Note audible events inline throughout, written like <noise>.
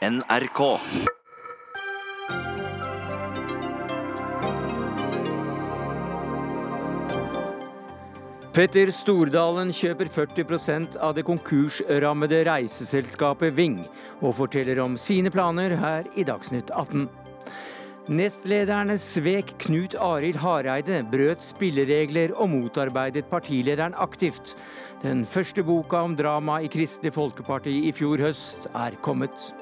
NRK. Petter Stordalen kjøper 40% av det konkursrammede reiseselskapet Ving, og forteller om sine planer her i Dagsnytt 18. Nestlederne svek Knut Arild Hareide, brøt spilleregler og motarbeidet partilederen aktivt. Den første boka om drama i Kristelig Folkeparti i fjor høst er kommet.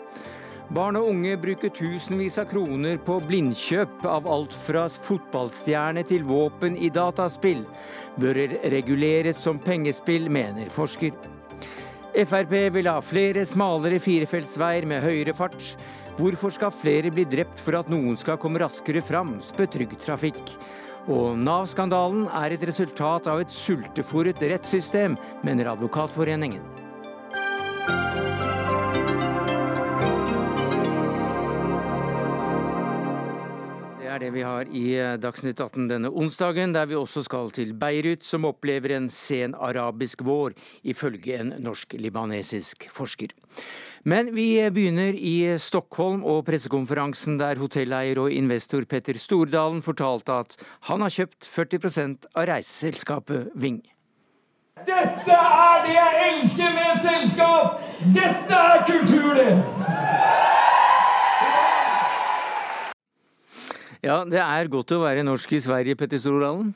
Barn og unge bruker tusenvis av kroner på blindkjøp av alt fra fotballstjerne til våpen i dataspill. Bør reguleres som pengespill, mener forsker. Frp vil ha flere smalere firefeltsveier med høyere fart. Hvorfor skal flere bli drept for at noen skal komme raskere fram, spør Trygg Trafikk. Og Nav-skandalen er et resultat av et sultefòret rettssystem, mener Advokatforeningen. Er det vi har i Dagsnytt 18 denne onsdagen, der vi også skal til Beirut, som opplever en sen arabisk vår, ifølge en norsk-libanesisk forsker. Men vi begynner i Stockholm og pressekonferansen der hotelleier og investor Petter Stordalen fortalte at han har kjøpt 40% av reiseselskapet Ving. Dette er det jeg elsker med selskap! Dette er kultur, det! Ja, det er godt å være norsk i Sverige, Petter Stordalen?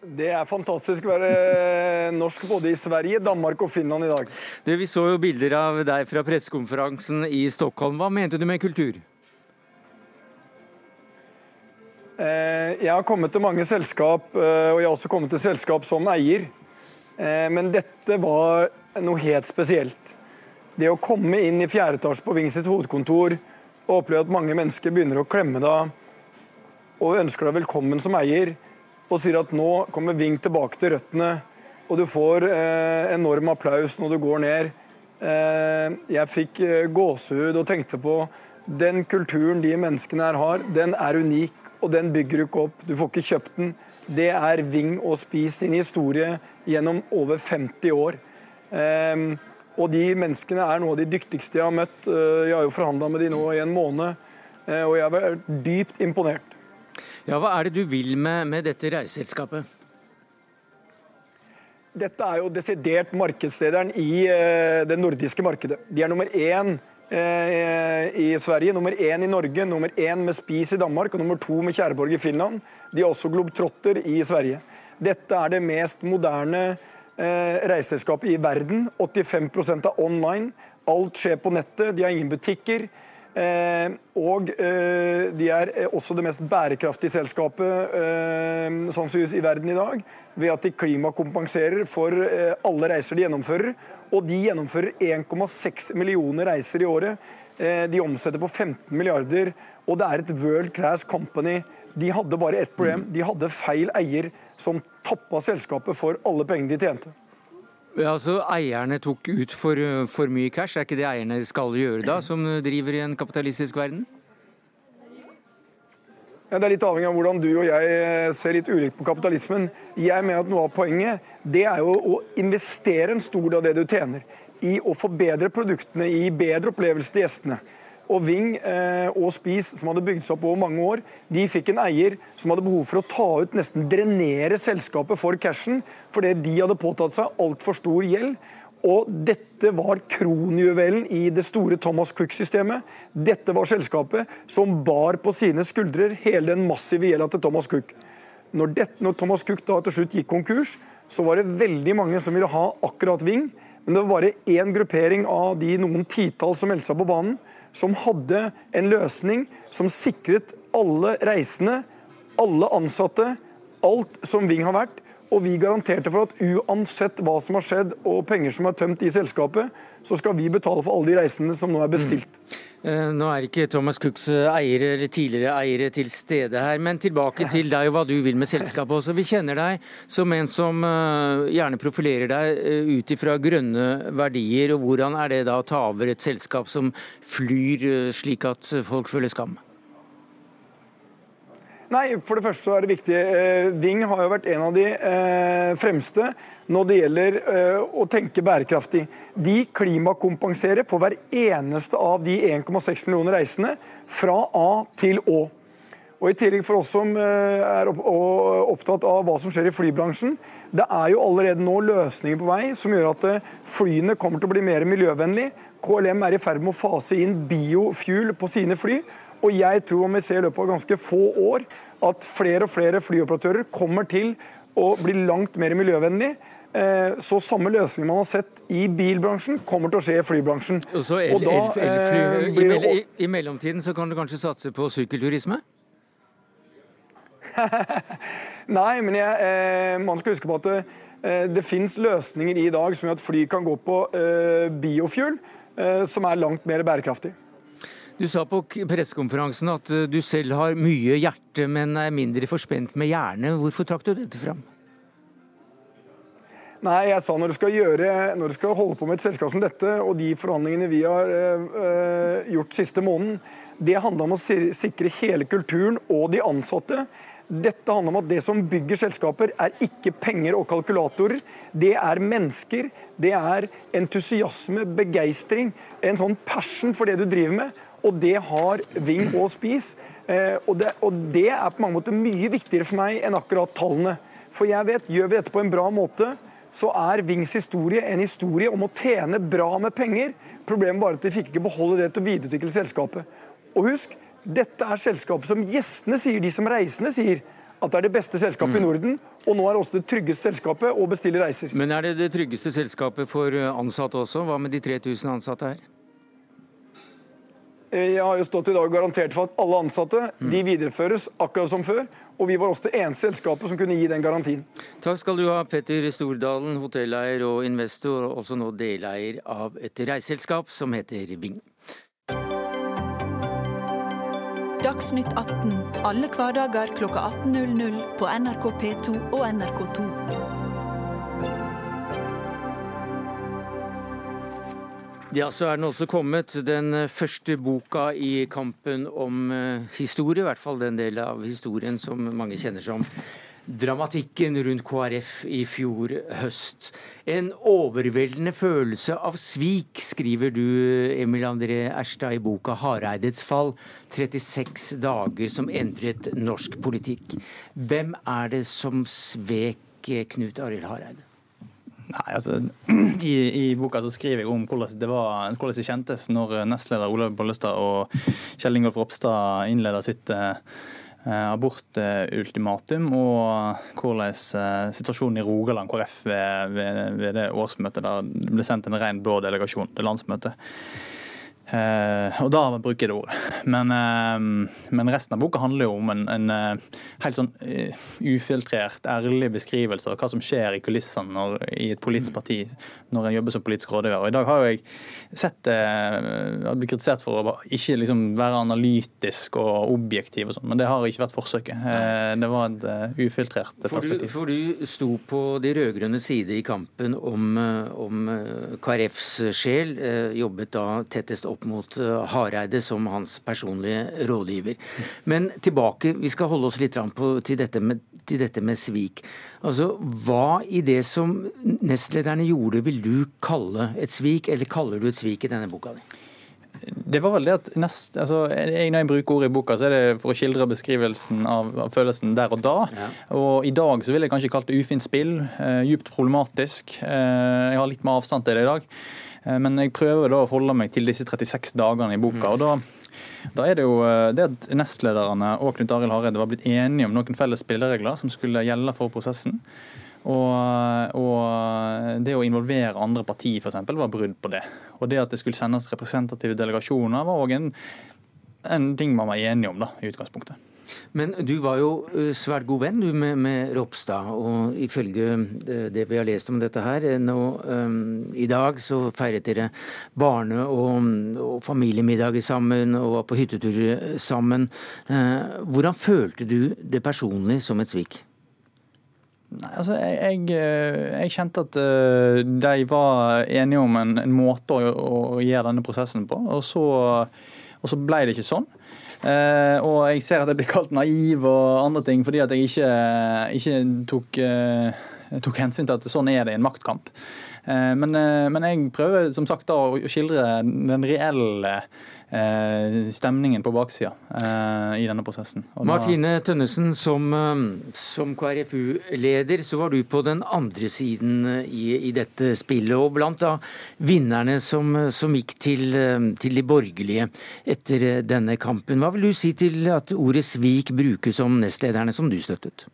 Det er fantastisk å være norsk både i Sverige, Danmark og Finland i dag. Du, vi så jo bilder av deg fra pressekonferansen i Stockholm. Hva mente du med kultur? Eh, jeg har kommet til mange selskap, eh, og jeg har også kommet til selskap som eier. Eh, men dette var noe helt spesielt. Det å komme inn i fjerde etasje på Ving sitt hovedkontor og opplever at mange mennesker begynner å klemme deg og ønsker deg velkommen som eier, og sier at nå kommer Ving tilbake til røttene, og du får eh, enorm applaus når du går ned. Eh, jeg fikk eh, gåsehud og tenkte på den kulturen de menneskene her har, den er unik, og den bygger du ikke opp. Du får ikke kjøpt den. Det er Ving og Spis sin historie gjennom over 50 år. Eh, og de menneskene er noe av de dyktigste jeg har møtt. Eh, jeg har jo forhandla med de nå i en måned, eh, og jeg har vært dypt imponert. Ja, Hva er det du vil med, med dette reiseselskapet? Dette er jo desidert markedslederen i eh, det nordiske markedet. De er nummer én eh, i Sverige, nummer én i Norge, nummer én med Spis i Danmark og nummer to med Kjæreborg i Finland. De er også globetrotter i Sverige. Dette er det mest moderne eh, reiseselskapet i verden. 85 er online. Alt skjer på nettet. De har ingen butikker. Eh, og eh, de er også det mest bærekraftige selskapet eh, sannsynligvis i verden i dag, ved at de klimakompenserer for eh, alle reiser de gjennomfører. Og de gjennomfører 1,6 millioner reiser i året. Eh, de omsetter for 15 milliarder, og det er et world class company. De hadde bare ett problem. De hadde feil eier som tappa selskapet for alle pengene de tjente. Ja, altså Eierne tok ut for, for mye cash, er ikke det eierne skal gjøre da, som driver i en kapitalistisk verden? Ja, det er litt avhengig av hvordan du og jeg ser litt ulikt på kapitalismen. Jeg mener at Noe av poenget det er jo å investere en stor del av det du tjener, i å forbedre produktene, i bedre opplevelse til gjestene. Og Ving eh, og Spis, som hadde bygd seg opp over mange år, de fikk en eier som hadde behov for å ta ut, nesten drenere selskapet for cashen, fordi de hadde påtatt seg altfor stor gjeld. Og dette var kronjuvelen i det store Thomas Cook-systemet. Dette var selskapet som bar på sine skuldrer hele den massive gjelda til Thomas Cook. Når, det, når Thomas Cook da til slutt gikk konkurs, så var det veldig mange som ville ha akkurat Ving. Men det var bare én gruppering av de noen titall som meldte seg på banen, som hadde en løsning som sikret alle reisende, alle ansatte, alt som Ving har vært. Og vi garanterte for at uansett hva som har skjedd og penger som er tømt i selskapet, så skal vi betale for alle de reisende som nå er bestilt. Mm. Nå er ikke Thomas Cooks eiere eller tidligere eiere til stede her, men tilbake til deg og hva du vil med selskapet også. Vi kjenner deg som en som gjerne profilerer deg ut ifra grønne verdier. og Hvordan er det da å ta over et selskap som flyr slik at folk føler skam? Nei, For det første så er det viktig. Eh, Ving har jo vært en av de eh, fremste når det gjelder eh, å tenke bærekraftig. De klimakompenserer for hver eneste av de 1,6 millioner reisende fra A til Å. Og I tillegg for oss som er opptatt av hva som skjer i flybransjen, det er jo allerede nå løsninger på vei som gjør at flyene kommer til å bli mer miljøvennlig. KLM er i ferd med å fase inn biofuel på sine fly. Og jeg tror om vi ser i løpet av ganske få år at flere og flere flyoperatører kommer til å bli langt mer miljøvennlig. Eh, så samme løsning man har sett i bilbransjen, kommer til å skje i flybransjen. Og så el, da, el, elfly, i, i, I mellomtiden så kan du kanskje satse på sykkelturisme? <laughs> Nei, men jeg, eh, man skal huske på at det, eh, det finnes løsninger i dag som gjør at fly kan gå på eh, biofuel, eh, som er langt mer bærekraftig. Du sa på pressekonferansen at eh, du selv har mye hjerte, men er mindre forspent med hjerne. Hvorfor trakk du dette fram? Nei, jeg sa når du skal, gjøre, når du skal holde på med et selskap som dette, og de forhandlingene vi har øh, gjort siste måneden, det handler om å sikre hele kulturen og de ansatte. Dette handler om at det som bygger selskaper, er ikke penger og kalkulatorer. Det er mennesker. Det er entusiasme, begeistring, en sånn passion for det du driver med. Og det har Ving og Spis. Eh, og det, og det, er på mange måter mye viktigere for meg enn akkurat tallene. For jeg vet, gjør vi dette på en bra måte, så er Vings historie en historie om å tjene bra med penger. Problemet var at de fikk ikke beholde det til å videreutvikle selskapet. Og husk, dette er selskapet som gjestene sier, de som reisende sier, at det er det beste selskapet mm. i Norden. Og nå er det også det tryggeste selskapet å bestille reiser. Men er det det tryggeste selskapet for ansatte også? Hva med de 3000 ansatte her? Eh, jeg har jo stått i dag og garantert for at alle ansatte de videreføres akkurat som før. Og vi var også det eneste selskapet som kunne gi den garantien. Takk skal du ha, Petter Stordalen, hotelleier og investor, og også nå deleier av et reiseselskap som heter Ving. Dagsnytt 18 alle hverdager klokka 18.00 på NRK P2 og NRK2. Ja, så er den også kommet, den eh, første boka i kampen om uh, historie. I hvert fall den delen av historien som mange kjenner som dramatikken rundt KrF i fjor høst. En overveldende følelse av svik, skriver du, Emil André Erstad, i boka 'Hareidets fall'. 36 dager som endret norsk politikk. Hvem er det som svek Knut Arild Hareide? Nei, altså, <clears throat> i, i, boka så skriver jeg om hvordan det, var, hvordan det kjentes når nestleder Olaug Bollestad og Kjell Ingolf Ropstad innleder sitt eh, abortultimatum, og hvordan eh, situasjonen i Rogaland KrF ved, ved, ved, det årsmøtet der det ble sendt en ren blå delegasjon til landsmøtet. Uh, og da bruker jeg det ordet. <laughs> Men, uh, men, resten av boka handler jo om en, en uh, helt sånn ufiltrert, ærlig beskrivelse av hva som skjer i kulissene i et politisk parti når en jobber som politisk rådgiver. Og I dag har jo jeg sett det blitt kritisert for å ikke liksom være analytisk og objektiv, og sånn, men det har ikke vært forsøket. det var et ufiltrert perspektiv. For du, for du sto på de rød-grønne side i kampen om, om KrFs sjel, jobbet da tettest opp opp mot eh, Hareide som hans personlige rådgiver. Men tilbake, vi skal holde oss litt på, til, dette med, til dette med svik. Altså, Hva i det som nestlederne gjorde, vil du kalle et svik, eller kaller du et svik i denne boka di? Det var vel det at nest, altså, jeg, Når jeg bruker ordet i boka, så er det for å skildre beskrivelsen av, av følelsen der og da. Ja. Og I dag så ville jeg kanskje kalt det ufint spill, Eh, djupt problematisk. Eh, jeg har litt mer avstand til det i dag. Eh, men jeg prøver da å holde meg til disse 36 dagene i boka. og da da er det jo eh, det at nestlederne og Knut Arild Hareide var blitt enige om noen felles spilleregler som skulle gjelde for prosessen. Og, og det å involvere andre partier f.eks. var brudd på det. Og det at det skulle sendes representative delegasjoner var òg en, en ting man var enige om da, i utgangspunktet. Men du var jo eh, svært god venn du med, med Ropstad, og ifølge eh, det vi har lest om dette her, eh, nå, um, i dag så feiret dere barne- og, og familiemiddager sammen og var på hyttetur sammen. Uh, hvordan følte du det personlig som et svik? Nei, altså jeg, jeg, kjente at de var enige om en, en måte å, å, gjøre denne prosessen på. Og så Og så ble det ikke sånn. Eh, og jeg ser at jeg blir kalt naiv og andre ting fordi at jeg ikke, ikke tok, eh, tok hensyn til at sånn er det i en maktkamp. Eh, men, men, jeg prøver som sagt da å skildre den reelle stemningen på baksida i denne prosessen. Og Martine Tønnesen, som, som KrFU-leder, så var du på den andre siden i, i dette spillet. Og blant da vinnerne som, som gikk til, til, de borgerlige etter denne kampen. Hva vil du si til at ordet svik brukes om nestlederne som du støttet?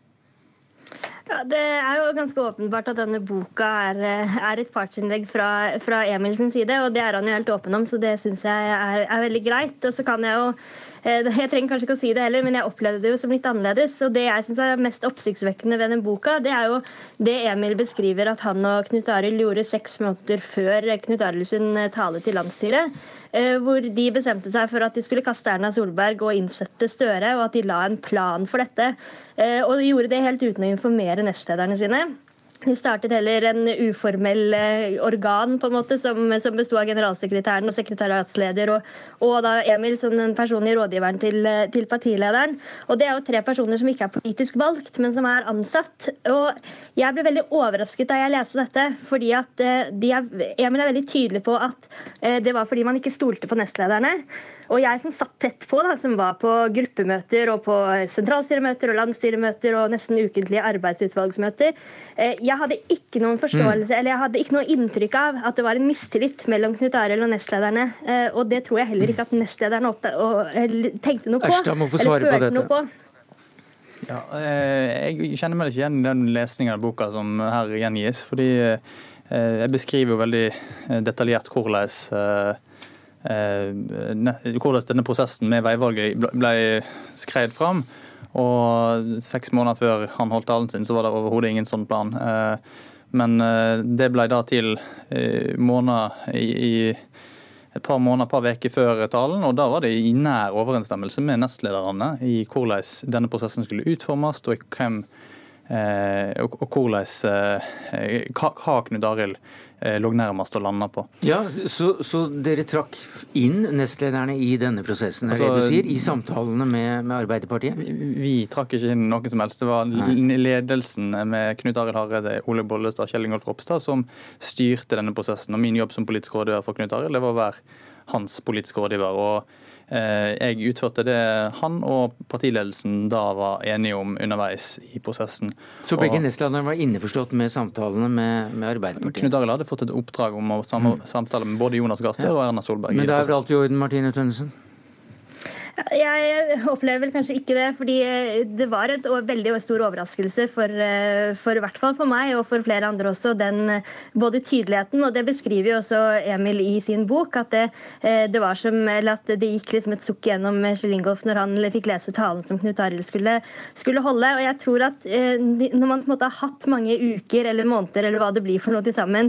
Ja, Det er jo ganske åpenbart at denne boka er, er et partsinnlegg fra, fra Emils side, og det er han jo helt åpen om, så det syns jeg er, er, veldig greit. Og så kan jeg jo eh, jeg trenger kanskje ikke å si det heller, men jeg opplevde det jo som litt annerledes. Og det jeg syns er mest oppsiktsvekkende ved den boka, det er jo det Emil beskriver at han og Knut Arild gjorde seks måneder før Knut Arild sin tale til landsstyret. Eh, hvor de bestemte seg for at de skulle kaste Erna Solberg og innsette Støre, og at de la en plan for dette. Eh, og de gjorde det helt uten å informere nestlederne sine. Startet heller en uformell eh, organ på en måte, som, som besto av generalsekretæren og sekretariatsleder, og, og, da Emil som den personlige rådgiveren til, eh, til, partilederen. Og Det er jo tre personer som ikke er politisk valgt, men som er ansatt. Og Jeg ble veldig overrasket da jeg leste dette, fordi at eh, er, Emil er veldig tydelig på at det var fordi man ikke stolte på nestlederne. Og jeg som satt tett på, da, som var på gruppemøter og på sentralstyremøter og landsstyremøter og nesten ukentlige arbeidsutvalgsmøter, eh, jeg hadde ikke noen forståelse mm. eller jeg hadde ikke noe inntrykk av at det var en mistillit mellom Knut Arild og nestlederne. Eh, og det tror jeg heller ikke at nestlederne tenkte noe på. Ørsta må få svare på dette. På. Ja, eh, jeg kjenner meg ikke igjen i den lesningen av boka som her gjengis. fordi jeg beskriver jo veldig detaljert hvordan Eh, hvordan denne prosessen med veivalget ble skreid fram. Og seks måneder før han holdt talen sin, så var det overhodet ingen sånn plan. Eh, men eh, det ble da til måneder i, et par måneder, et par uker før talen, og da var det i nær overensstemmelse med nestlederne i hvordan denne prosessen skulle utformes, og hvem og hvordan hva Knut Arild Eh, lå nærmest å lande på. Ja, så, så, dere trakk inn nestlederne i denne prosessen, altså, du sier, i samtalene med, med Arbeiderpartiet? Vi, vi, trakk ikke inn noen som helst. Det var Nei. ledelsen med Knut Arild Hareide, Ole Bollestad, Kjell Ingolf Ropstad som styrte denne prosessen. Og min jobb som politisk rådgiver for Knut Arild var å være hans politiske rådgiver. og Eh, jeg utførte det han og partiledelsen da var enige om underveis i prosessen. Så begge nestlederne var innforstått med samtalene med, med Arbeiderpartiet? Knut Arild hadde fått et oppdrag om å mm. samtale med både Jonas Gahr Støre og Erna Solberg. Men det er vel alt i orden, Martine Tønnesen? Jeg opplever vel kanskje ikke det, fordi det var en veldig stor overraskelse for, eh, for, hvert fall for meg og for flere andre også, den både tydeligheten, og det beskriver jo også Emil i sin bok, at det, eh, det var som, eller at det gikk liksom et sukk gjennom Kjell Ingolf når han fikk lese talen som Knut Arild skulle, skulle, holde. Og jeg tror at eh, når man på en måte har hatt mange uker eller måneder eller hva det blir for noe til sammen,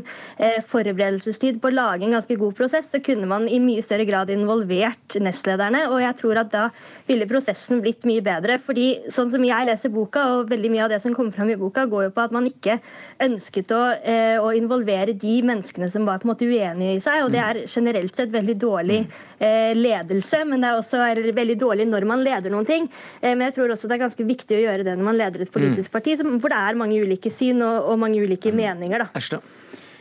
forberedelsestid på å lage en ganske god prosess, så kunne man i mye større grad involvert nestlederne. og jeg tror at da ville prosessen blitt mye bedre. fordi sånn som jeg leser boka, og veldig mye av det som kommer fram i boka, går jo på at man ikke ønsket å, eh, å involvere de menneskene som var på en måte uenige i seg. og Det er generelt sett veldig dårlig eh, ledelse, men det er også er veldig dårlig når man leder noen ting. Eh, men jeg tror også det er ganske viktig å gjøre det når man leder et politisk parti, hvor det er mange ulike syn og, og mange ulike meninger. da.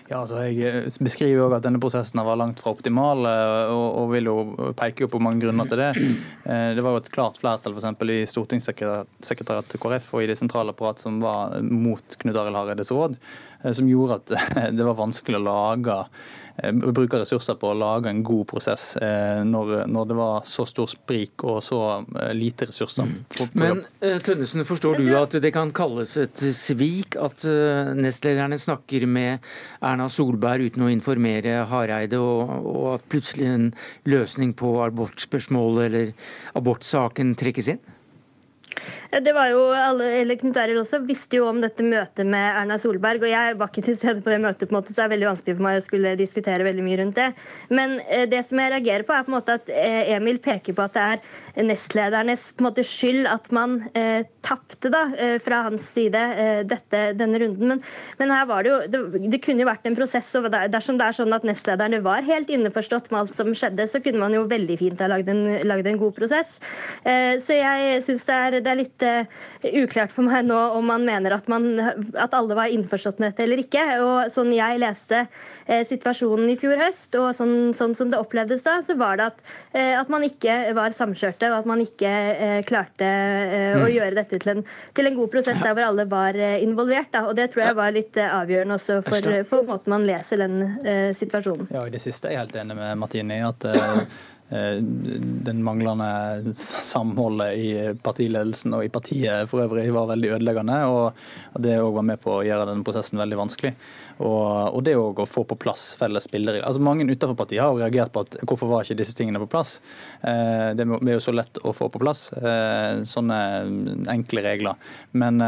Ja, altså jeg eh, beskriver jo at denne prosessen var langt fra optimal, eh, og, og vil jo peke på mange grunner til det. <clears throat> Eh, det var jo et klart flertall for i stortingssekretariatet til KrF og i det sentrale apparat som var mot Knut Arild Hareides råd, som gjorde at det var vanskelig å lage Eh, bruke ressurser på å lage en god prosess eh, når, når det var så stor sprik og så eh, lite ressurser. Mm. Men Tønnesen, forstår du at det kan kalles et svik at nestlederne snakker med Erna Solberg uten å informere Hareide, og, og at plutselig en løsning på abortspørsmålet eller abortsaken trekkes inn? Det var jo alle, eller Knut Arild også visste jo om dette møtet med Erna Solberg. og Jeg var ikke til stede på det møtet, på en måte, så det er veldig vanskelig for meg å skulle diskutere veldig mye rundt det. Men eh, det som jeg reagerer på, er på en måte at eh, Emil peker på at det er nestledernes på en måte skyld at man eh, tapte eh, fra hans side eh, dette, denne runden. Men, men, her var det jo det, det, kunne jo vært en prosess. og Dersom det er sånn at nestlederne var helt innforstått med alt som skjedde, så kunne man jo veldig fint ha lagd en, lagd en god prosess. Eh, så jeg syns det, det, er litt uh, uklart for meg nå om man mener at, man, at, alle var innforstått med dette eller ikke. Og sånn jeg leste uh, situasjonen i fjor høst, og sånn, sånn, som det opplevdes da, så var det at, uh, at man ikke var samkjørte, og at man ikke klarte mm. å gjøre dette til en, til en, god prosess der hvor alle var involvert. Da. Og det tror jeg var litt avgjørende også for, for måten man leser den situasjonen. Ja, i det siste er jeg helt enig med Martine i at Eh, <laughs> den manglende samholdet i partiledelsen og i partiet for øvrig var veldig ødeleggende. og Det òg var med på å gjøre denne prosessen veldig vanskelig. Og, og det å få på plass felles spillere. Altså Mange utenfor partiet har reagert på at hvorfor var ikke disse tingene på plass. Eh, det er jo så lett å få på plass eh, sånne enkle regler. Men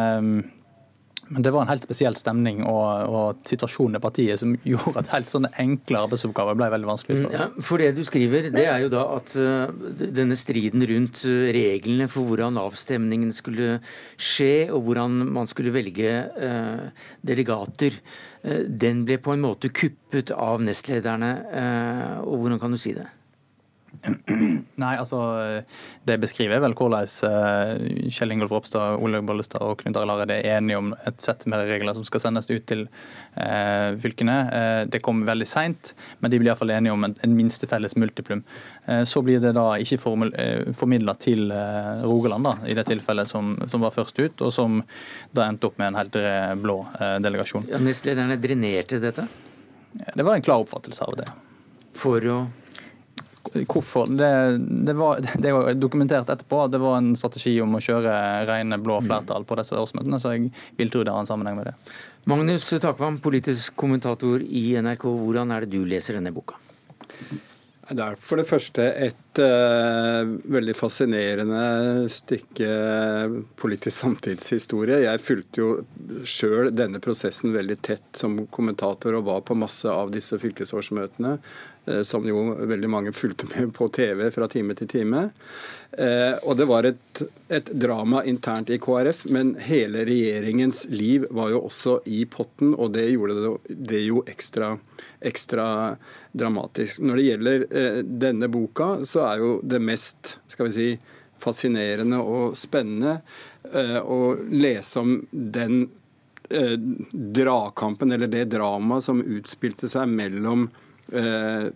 men det var en helt spesiell stemning og, og situasjonen i partiet som <laughs> gjorde at helt sånne enkle arbeidsoppgaver ble veldig vanskelig. For. ja, for det du skriver, det er jo da at uh, denne striden rundt uh, reglene for hvordan avstemningen skulle skje, og hvordan man skulle velge uh, delegater, den ble på en måte kuppet av nestlederne. og hvordan kan du si det? Nei, altså Det beskriver vel hvordan eh, Kjell Ingolf Ropstad, Ole Bollestad og Knut Arild Hareide er enige om et sett med regler som skal sendes ut til eh, fylkene. Eh, det kom veldig seint, men de blir iallfall enige om en, en minste felles multiplum. Eh, så blir det da ikke eh, formidla til eh, Rogaland, da, i det tilfellet som, som, var først ut, og som da endte opp med en helt blå delegasjon. Ja, Nestlederne drenerte dette? Det var en klar oppfattelse av det. For å Hvorfor? Det, det, var, det er dokumentert etterpå at det var en strategi om å kjøre rene blå mm. flertall på disse årsmøtene, så jeg vil tro det har en sammenheng med det. Magnus Takvam, politisk kommentator i NRK. Hvordan er det du leser denne boka? Det er for det første et uh, veldig fascinerende stykke politisk samtidshistorie. Jeg fulgte jo sjøl denne prosessen veldig tett som kommentator og var på masse av disse fylkesårsmøtene. Eh, som jo veldig mange fulgte med på TV fra time til time. Eh, og det var et, et, drama internt i KrF, men hele regjeringens liv var jo også i potten, og det gjorde det, jo ekstra, ekstra, dramatisk. Når det gjelder eh, denne boka, så er jo det mest skal vi si, fascinerende og spennende å lese om den dragkampen, eller det dramaet som utspilte seg mellom eh,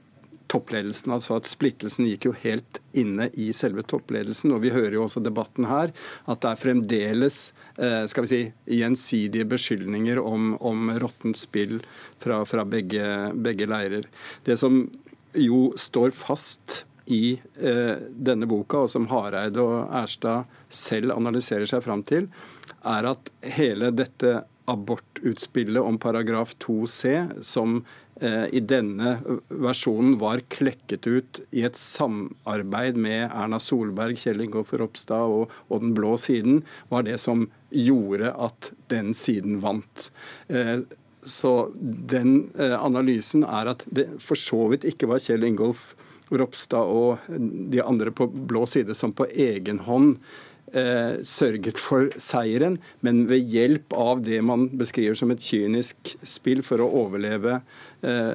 toppledelsen. altså at Splittelsen gikk jo helt inne i selve toppledelsen. og Vi hører jo også debatten her at det er fremdeles eh, skal vi si, gjensidige beskyldninger om, om råttent spill fra, fra begge, begge, leirer. Det som jo står fast i eh, denne boka, og som Hareide og Erstad selv analyserer seg fram til, er at hele dette abortutspillet om paragraf 2c, som Eh, i denne versjonen var klekket ut i et samarbeid med Erna Solberg, Kjell Ingolf Ropstad og, og, den blå siden, var det som gjorde at den siden vant. Eh, så den eh, analysen er at det for så vidt ikke var Kjell Ingolf Ropstad og de andre på blå side som på egen hånd eh, sørget for seieren, men ved hjelp av det man beskriver som et kynisk spill for å overleve eh,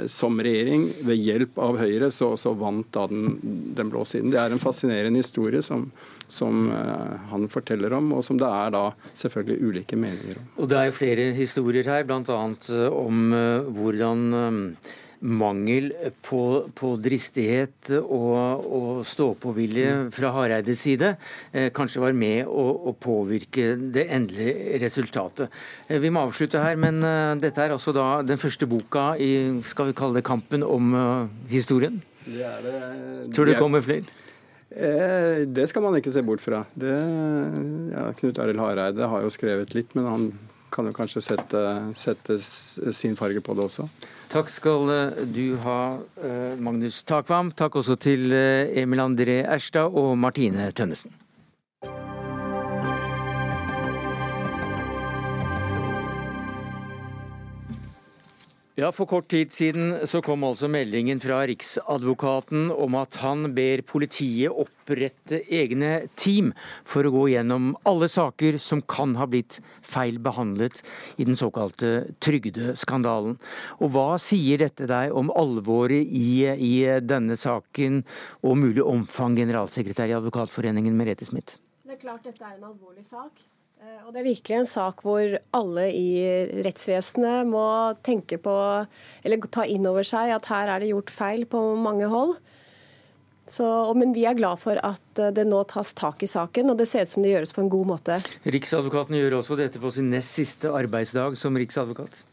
som regjering, ved hjelp av Høyre, så, så vant da den, den, blå siden. Det er en fascinerende historie som, som eh, han forteller om, og som det er da selvfølgelig ulike meninger om. Og Det er jo flere historier her, bl.a. om uh, hvordan mangel på, på dristighet og, og stå-på-vilje fra Hareides side eh, kanskje var med å, å, påvirke det endelige resultatet. Eh, vi må avslutte her, men eh, dette er altså da den første boka i skal vi kalle det kampen om uh, historien? Det er det. Tror du det kommer flere? Eh, det skal man ikke se bort fra. Det, ja, Knut Arild Hareide har jo skrevet litt, men han kan jo kanskje sette, sette sin farge på det også. Takk skal eh, du ha, eh, Magnus Takvam. Takk også til eh, Emil André Erstad og Martine Tønnesen. Ja, For kort tid siden så kom altså meldingen fra Riksadvokaten om at han ber politiet opprette egne team for å gå gjennom alle saker som kan ha blitt feil behandlet i den såkalte trygdeskandalen. Og Hva sier dette deg om alvoret i, i denne saken og mulig omfang, generalsekretær i Advokatforeningen Merete Smith? Det er klart dette er en alvorlig sak. Eh, og Det er virkelig en sak hvor alle i rettsvesenet må tenke på, eller ta inn over seg at her er det gjort feil på mange hold. Så, men vi er glad for at eh, det nå tas tak i saken, og det ser ut som det gjøres på en god måte. Riksadvokaten gjør også dette på sin nest siste arbeidsdag som riksadvokat.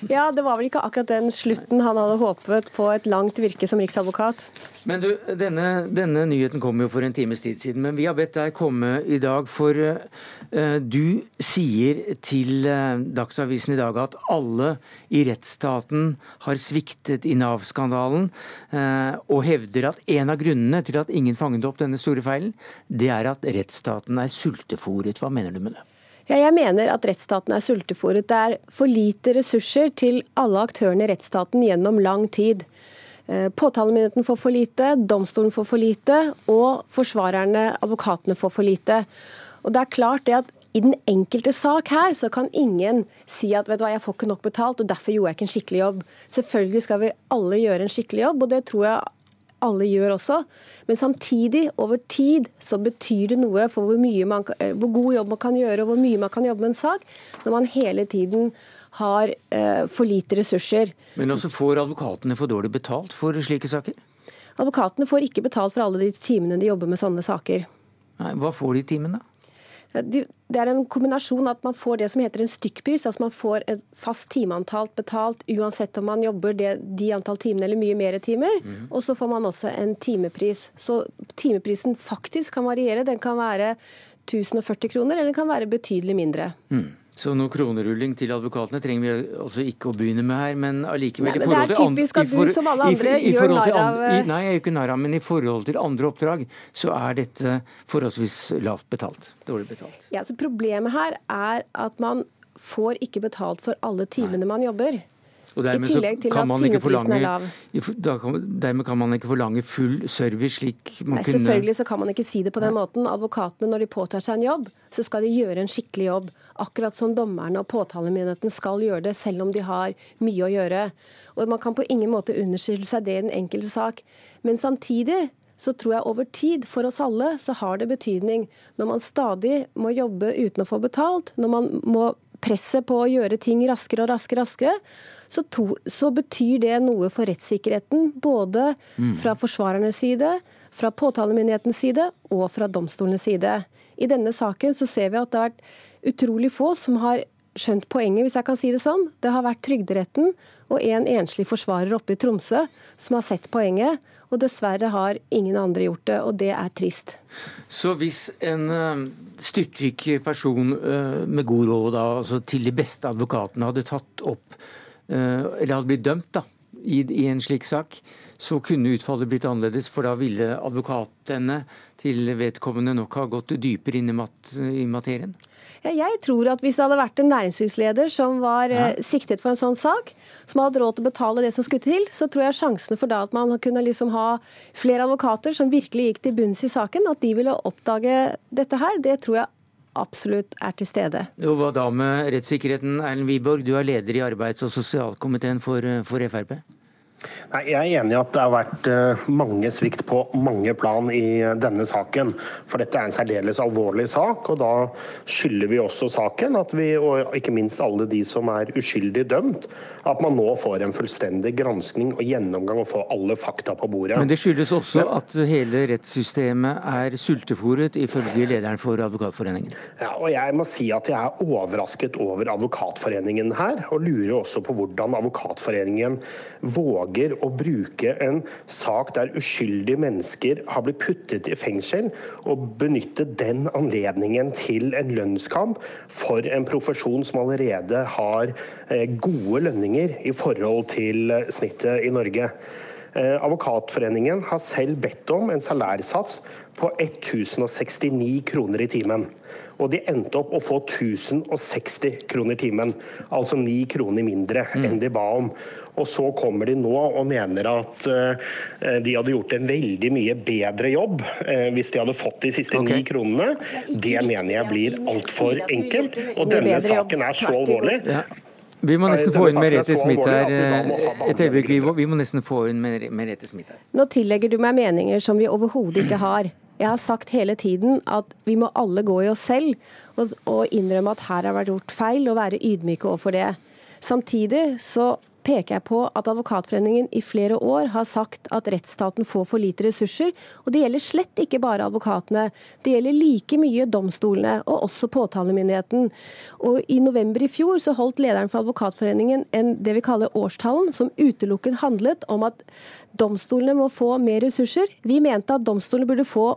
<laughs> Ja, det var vel ikke akkurat den slutten han hadde håpet på et langt virke som riksadvokat. Men du, denne, denne nyheten kom jo for en times tid siden, men vi har bedt deg komme i dag, for uh, du sier til uh, Dagsavisen i dag at alle i rettsstaten har sviktet i Nav-skandalen, uh, og hevder at en av grunnene til at ingen fanget opp denne store feilen, det er at rettsstaten er sultefòret. Hva mener du med det? Ja, jeg mener at rettsstaten er sultefòret. Det er for lite ressurser til alle aktørene i rettsstaten gjennom lang tid. Eh, påtalemyndigheten får for lite, domstolen får for lite, og forsvarerne, advokatene, får for lite. Og det er klart det at i den enkelte sak her så kan ingen si at vet du hva, jeg får ikke nok betalt, og derfor gjorde jeg ikke en skikkelig jobb. Selvfølgelig skal vi alle gjøre en skikkelig jobb, og det tror jeg alle gjør også. Men samtidig, over tid, så betyr det noe for hvor, man, eh, hvor, god jobb man kan gjøre og hvor mye man kan jobbe med en sak, når man hele tiden har eh, for lite ressurser. Men også får advokatene for dårlig betalt for slike saker? Advokatene får ikke betalt for alle de timene de jobber med sånne saker. Nei, hva får de i timen, da? Det er en kombinasjon at man får det som heter en stykkpris. altså Man får et fast timeantall betalt uansett om man jobber det, de antall timene eller mye mer timer. Mm. Og så får man også en timepris. Så timeprisen faktisk kan variere. Den kan være 1040 kroner, eller den kan være betydelig mindre. Mm. Så noe kronerulling til advokatene trenger vi altså ikke å begynne med her, men allikevel Det er typisk at du som alle andre i, i, gjør narr av Nei, jeg gjør ikke narr av, men i forhold til andre oppdrag så er dette forholdsvis lavt betalt. Dårlig betalt. Ja, så Problemet her er at man får ikke betalt for alle timene man jobber. Og dermed, I tillegg til at timeprisen er lav. Kan, dermed kan man ikke forlange full service slik man Nei, kunne Selvfølgelig så kan man ikke si det på den måten. Advokatene når de påtar seg en jobb, så skal de gjøre en skikkelig jobb. Akkurat som dommerne og påtalemyndigheten skal gjøre det, selv om de har mye å gjøre. Og Man kan på ingen måte underskylde seg det i den enkelte sak. Men samtidig så tror jeg over tid, for oss alle, så har det betydning når man stadig må jobbe uten å få betalt, når man må presset på å gjøre ting raskere og raskere, raskere så, to, så betyr det noe for rettssikkerheten. Både mm. fra forsvarernes side, fra påtalemyndighetens side og fra domstolenes side. I denne saken så ser vi at det har vært utrolig få som har skjønt poenget, hvis jeg kan si det sånn. Det har vært Trygderetten og en enslig forsvarer oppe i Tromsø som har sett poenget. Og dessverre har ingen andre gjort det, og det er trist. Så hvis en uh, styrtrik person uh, med god råd altså til de beste advokatene hadde tatt opp, uh, eller hadde blitt dømt da, i, en slik sak, så kunne utfallet blitt annerledes, for da ville advokatene til vedkommende nok ha gått dypere inn i materien? Jeg tror at hvis det hadde vært en næringslivsleder som var ja. Eh, siktet for en sånn sak, som hadde råd til å betale det som skulle til, så tror jeg sjansene for da at man kunne liksom ha flere advokater som virkelig gikk til bunns i saken, at de ville oppdage dette her, det tror jeg absolutt er til stede. Og Hva da med rettssikkerheten? Erlend Wiborg, du er leder i arbeids- og sosialkomiteen for, eh, for Frp. Nei, jeg er enig i at det har vært eh, mange svikt på mange plan i denne saken. For dette er en særdeles alvorlig sak, og da skylder vi også saken, at vi, og ikke minst alle de som er uskyldig dømt, at man nå får en fullstendig granskning og gjennomgang og får alle fakta på bordet. Men det skyldes også at hele rettssystemet er sultefòret, ifølge lederen for Advokatforeningen? Ja, og jeg må si at jeg er overrasket over Advokatforeningen her, og lurer også på hvordan Advokatforeningen våger våger å bruke en sak der uskyldige mennesker har blitt puttet i fengsel, og benytte den anledningen til en lønnskamp for en profesjon som allerede har eh, gode lønninger i forhold til snittet i Norge. Eh, Advokatforeningen har selv bedt om en salærsats på 1069 kroner i timen. Og de endte opp å få 1060 kroner i timen, altså 9 kroner mindre enn de ba om. Og så kommer de nå og mener at uh, de hadde gjort en veldig mye bedre jobb uh, hvis de hadde fått de siste ni kronene. Det mener jeg blir altfor enkelt. Og denne saken er så alvorlig. Vi må nesten få inn Merete Smith her. Et øyeblikk, vi må nesten få inn Merete Smith her. Nå tillegger du meg meninger som vi overhodet ikke har. Jeg har sagt hele tiden at vi må alle gå i oss selv og, og innrømme at her har vært gjort feil, og være ydmyke overfor det. Samtidig så peker jeg på at Advokatforeningen i flere år har sagt at rettsstaten får for lite ressurser. Og det gjelder slett ikke bare advokatene. Det gjelder like mye domstolene, og også påtalemyndigheten. Og I november i fjor så holdt lederen for Advokatforeningen en det vi kaller årstallen, som utelukkende handlet om at domstolene må få mer ressurser. Vi mente at domstolene burde få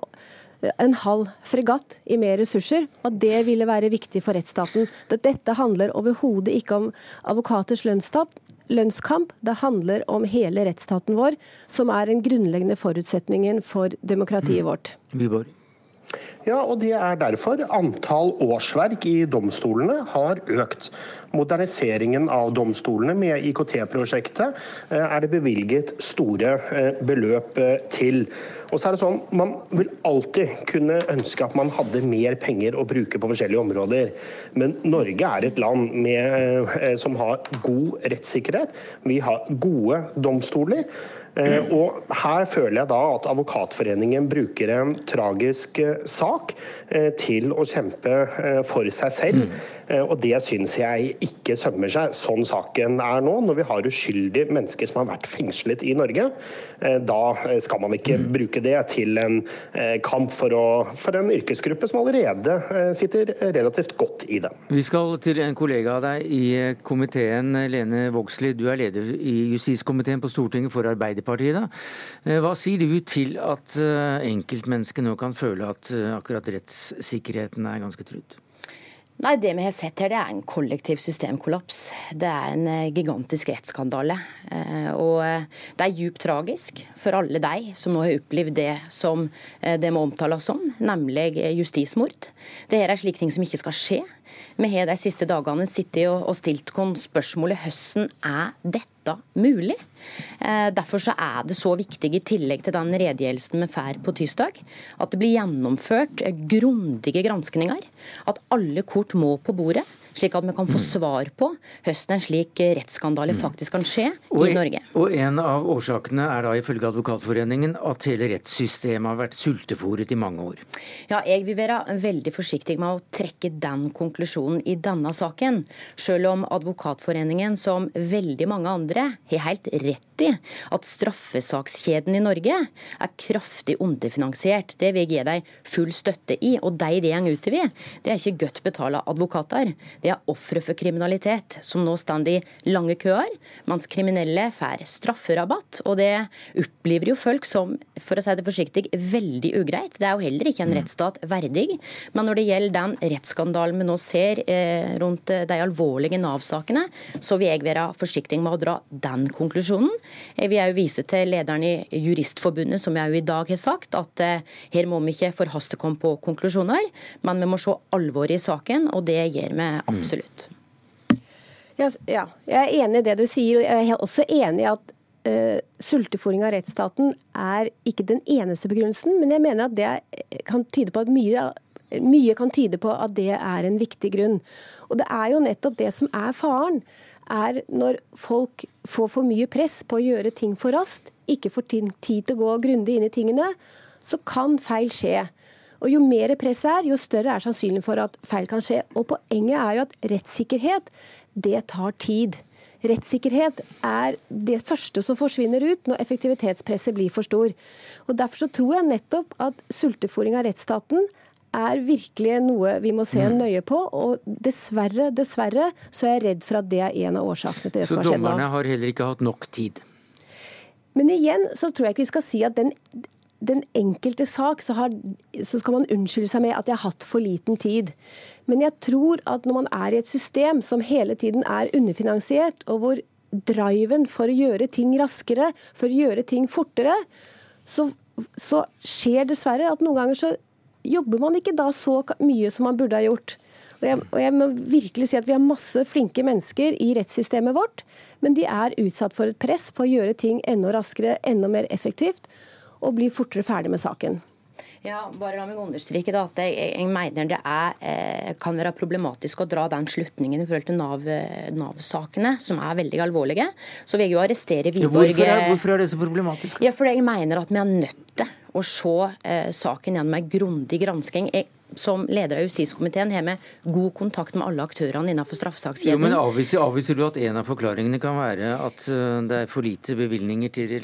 en halv fregatt i mer ressurser, og det ville være viktig for rettsstaten. Dette handler overhodet ikke om advokaters lønnstap, lønnskamp. Det handler om hele rettsstaten vår, som er den grunnleggende forutsetningen for demokratiet vårt. Viborg. Ja, og det er derfor antall årsverk i domstolene har økt. Moderniseringen av domstolene med IKT-prosjektet eh, er det bevilget store eh, beløp eh, til. Og så er det sånn, Man vil alltid kunne ønske at man hadde mer penger å bruke på forskjellige områder. Men Norge er et land med, eh, som har god rettssikkerhet. Vi har gode domstoler. Mm. og Her føler jeg da at Advokatforeningen bruker en tragisk eh, sak til å kjempe for seg selv. Og Det syns jeg ikke sømmer seg, sånn saken er nå. Når vi har uskyldige mennesker som har vært fengslet i Norge, da skal man ikke bruke det til en eh, kamp for, å, for en yrkesgruppe som allerede eh, sitter relativt godt i det. Vi skal til en kollega av deg i komiteen, Lene Vågslid. Du er leder i justiskomiteen på Stortinget for Arbeiderpartiet. Da. Eh, hva sier du til at enkeltmennesket nå kan føle at akkurat rettssikkerheten er ganske trudd? Nei, Det vi har sett her, det er en kollektiv systemkollaps. Det er en eh, gigantisk rettsskandale. Eh, og eh, det er djupt tragisk for alle de som nå har opplevd det som det må omtales som, nemlig justismord. Det her er slike ting som ikke skal skje. Vi har de siste dagene sittet og stilt oss spørsmålet hvordan er dette mulig? Eh, derfor så er det så viktig, i tillegg til den redegjørelsen vi får på tirsdag, at det blir gjennomført grundige granskninger. At alle kort må på bordet slik at vi kan få mm. svar på hvordan en slik rettsskandale mm. faktisk kan skje og, i Norge. Og En av årsakene er da ifølge Advokatforeningen at hele rettssystemet har vært sultefòret i mange år. Ja, Jeg vil være veldig forsiktig med å trekke den konklusjonen i denne saken. Selv om Advokatforeningen, som veldig mange andre, har helt rett i at straffesakskjeden i Norge er kraftig underfinansiert. Det vil jeg gi dem full støtte i. Og de det går utover, det er ikke godt betalte advokater. Det er ofre for kriminalitet som nå står i lange køer, mens kriminelle får strafferabatt. Og det opplever jo folk som, for å si det forsiktig, veldig ugreit. Det er jo heller ikke en mm. rettsstat verdig. Men når det gjelder den rettsskandalen vi nå ser eh, rundt eh, de alvorlige Nav-sakene, så vil jeg være forsiktig med å dra den konklusjonen. Jeg vil òg vise til lederen i Juristforbundet, som jeg jo i dag har sagt, at eh, her må vi ikke forhaste oss på konklusjoner, men vi må se alvoret i saken, og det gjør vi Absolutt. Ja, ja, jeg er enig i det du sier. og Jeg er også enig i at uh, sultefòring av rettsstaten er ikke den eneste begrunnelsen, men jeg mener at det kan tyde på at mye, mye kan tyde på at det er en viktig grunn. Og det er jo nettopp det som er faren. er Når folk får for mye press på å gjøre ting for raskt, ikke får tid til å gå grundig inn i tingene, så kan feil skje. Og Jo mer press er, jo større er sannsynligheten for at feil kan skje. Og Poenget er jo at rettssikkerhet, det tar tid. Rettssikkerhet er det første som forsvinner ut når effektivitetspresset blir for stor. Og Derfor så tror jeg nettopp at sultefòring av rettsstaten er virkelig noe vi må se mm. nøye på. Og dessverre, dessverre så er jeg redd for at det er en av årsakene til det så som har skjedd nå. Så dommerne har heller ikke hatt nok tid? Men igjen så tror jeg ikke vi skal si at den den enkelte sak så, har, så, skal man unnskylde seg med at jeg har hatt for liten tid. Men jeg tror at når man er i et system som hele tiden er underfinansiert, og hvor driven for å gjøre ting raskere, for å gjøre ting fortere, så, så skjer dessverre at noen ganger så jobber man ikke da så mye som man burde ha gjort. Og jeg, og jeg, må virkelig si at Vi har masse flinke mennesker i rettssystemet vårt, men de er utsatt for et press på å gjøre ting enda raskere, enda mer effektivt, og bli fortere ferdig med saken. Ja, bare la meg understreke da, at jeg, jeg mener det er, eh, kan være problematisk å dra den slutningen i forhold til Nav-sakene, Nav som er veldig alvorlige. Så vil jeg jo arrestere Wiborg. Hvorfor, er, hvorfor er det så problematisk? Ja, fordi jeg mener at vi er nødt til å se eh, saken gjennom en grundig gransking. Jeg som leder av justiskomiteen har vi god kontakt med alle aktørene innenfor straffesakskjeden. Jo, men avviser, avviser, du at en av forklaringene kan være at eh, det er for lite bevilgninger til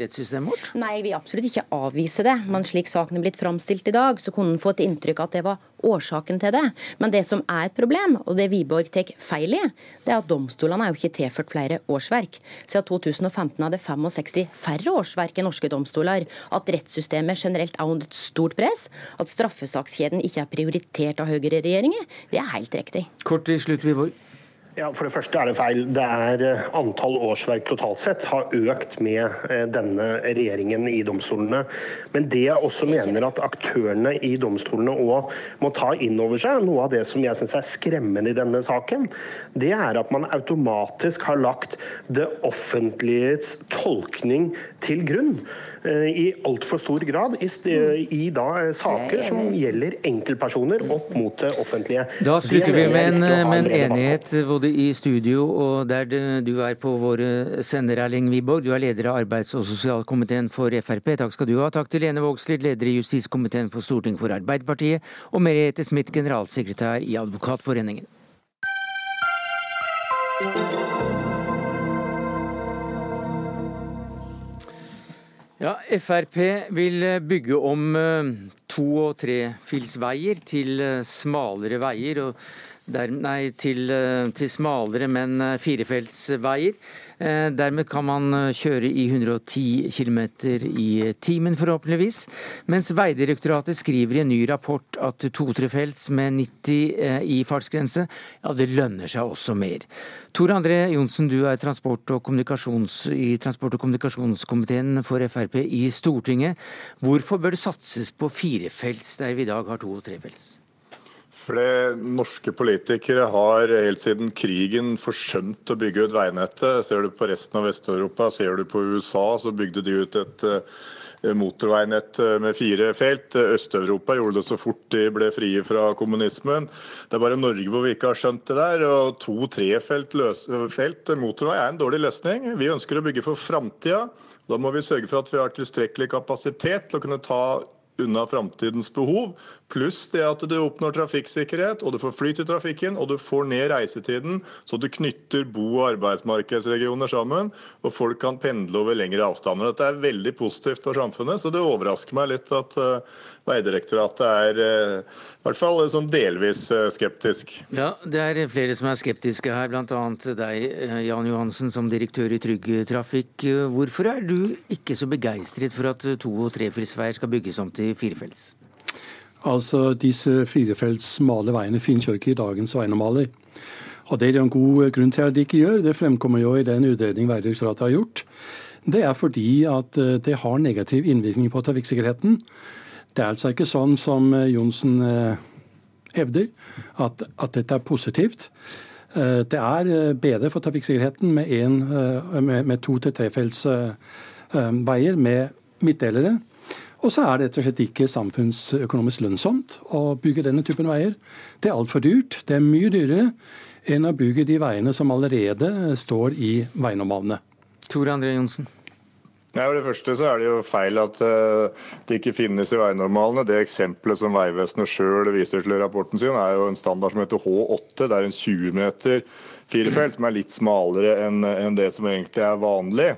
rettssystemet vårt? Nei, jeg vil absolutt ikke avvise det. Men slik saken er blitt framstilt i dag, så kunne en få et inntrykk av at det var årsaken til det. Men det som er et problem, og det Wiborg tar feil i, det er at domstolene er jo ikke tilført flere årsverk. Siden 2015 hadde 65 færre årsverk i norske domstoler. At rettssystemet generelt er under et stort press. At straffesakskjeden ikke er prioritert av høyreregjeringer. Det er helt riktig. Kort til slutt, Wiborg. Ja, For det første er det feil. Det er eh, Antall årsverk totalt sett har økt med eh, denne regjeringen i domstolene. Men det jeg også mener at aktørene i domstolene òg må ta inn over seg, noe av det som jeg syns er skremmende i denne saken, det er at man automatisk har lagt det offentliges tolkning til grunn. Eh, i altfor stor grad i, i da, eh, saker som gjelder enkeltpersoner opp mot det offentlige. Da slutter vi med en, med en enighet både i studio og der du er på våre sender, Erling Wiborg. Du er leder av arbeids- og sosialkomiteen for Frp. Takk skal du ha. Takk til Lene Vågslid, leder i justiskomiteen på Stortinget for Arbeiderpartiet, og Merete Smith, generalsekretær i Advokatforeningen. Ja, Frp vil bygge om eh, to- og trefilsveier til eh, smalere veier. Der, nei, til, eh, til, smalere, men firefeltsveier. Eh, dermed kan man eh, kjøre i 110 km i timen, forhåpentligvis. Mens Veidirektoratet skriver i en ny rapport at to-trefelts med 90 eh, i fartsgrense, ja det lønner seg også mer. Tor André Johnsen, du er transport- og i transport- og kommunikasjonskomiteen for Frp i Stortinget. Hvorfor bør det satses på firefelts der vi i dag har to- og trefelts? Fordi norske politikere har helt siden krigen forsømt å bygge ut veinettet. Ser du på resten av Vest-Europa, ser du på USA, så bygde de ut et eh, motorveinett eh, med fire felt. Øst-Europa gjorde det så fort de ble frie fra kommunismen. Det er bare Norge hvor vi ikke har skjønt det der. og To-tre felt, felt motorvei er en dårlig løsning. Vi ønsker å bygge for framtida. Da må vi sørge for at vi har tilstrekkelig kapasitet til å kunne ta unna framtidens behov. Pluss det at du oppnår trafikksikkerhet, og du får flyt i trafikken, og du får ned reisetiden, så du knytter bo- og arbeidsmarkedsregioner sammen, og folk kan pendle over lengre avstander. Dette er veldig positivt for samfunnet, så det overrasker meg litt at uh, Veidirektoratet er uh, i hvert fall sånn delvis skeptisk. Ja, det er flere som er skeptiske her, bl.a. deg, Jan Johansen, som direktør i Trygg Trafikk. Hvorfor er du ikke så begeistret for at to- og trefeltsveier skal bygges om til firefelts? Altså, Disse firefelts smale veiene finnes jo ikke i dagens veinormaler. Og Det er en god grunn til at de ikke gjør. Det fremkommer jo i den utredningen Vegdirektoratet har gjort. Det er fordi at eh, det har negativ innvirkning på trafikksikkerheten. Det er altså ikke sånn som eh, Johnsen eh, hevder, at, at dette er positivt. Det er bedre for trafikksikkerheten med, med, med to- til trefelts veier med midtdelere. Og så er det rett og slett ikke samfunnsøkonomisk lønnsomt å bygge denne typen veier. Det er altfor dyrt. Det er mye dyrere enn å bygge de veiene som allerede står i veinormalene. Tore André Johnsen. Ja, for det første så er det jo feil at uh, det ikke finnes i veinormalene. Det eksempelet som Vegvesenet sjøl viser til i rapporten sin, er jo en standard som heter H8. Det er en 20 meter firefelt som er litt smalere enn det som egentlig er vanlig.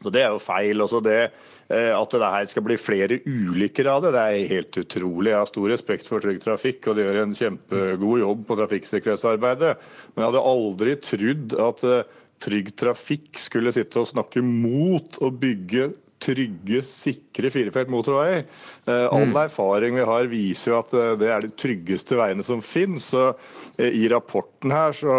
Så Det er jo feil. Også det Eh, at det her skal bli flere ulykker av det, det er helt utrolig. Jeg har stor respekt for Trygg Trafikk, og de gjør en kjempegod jobb på trafikksikkerhetsarbeidet. Men jeg hadde aldri trodd at eh, Trygg Trafikk skulle sitte og snakke mot å bygge trygge, sikre firefelt motorveier. Eh, all mm. erfaring vi har viser jo at det er de tryggeste veiene som finnes. Så I rapporten her så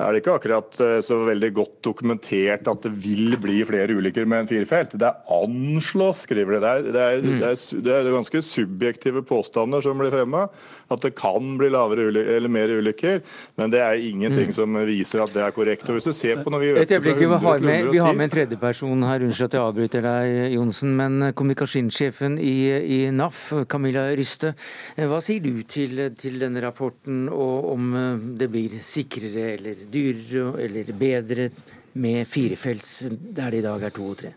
er det ikke akkurat eh, så veldig godt dokumentert at det vil bli flere ulykker med en firefelt. Det er anslås, skriver de. Det er, det, er, det, er, det er, ganske subjektive påstander som blir fremma. At det kan bli lavere eller mer ulykker. Men det er ingenting mm. som viser at det er korrekt. Og hvis du ser på når Vi økte fra 100 til 110 Vi har med en tredjeperson her, unnskyld at jeg avbryter deg, Johnsen. Men kommunikasjonssjefen i, i NAF, Camilla Ryste, hva sier du til, til denne rapporten, og om det blir sikrere eller dyrere eller bedre med firefelts der det i dag er to og tre?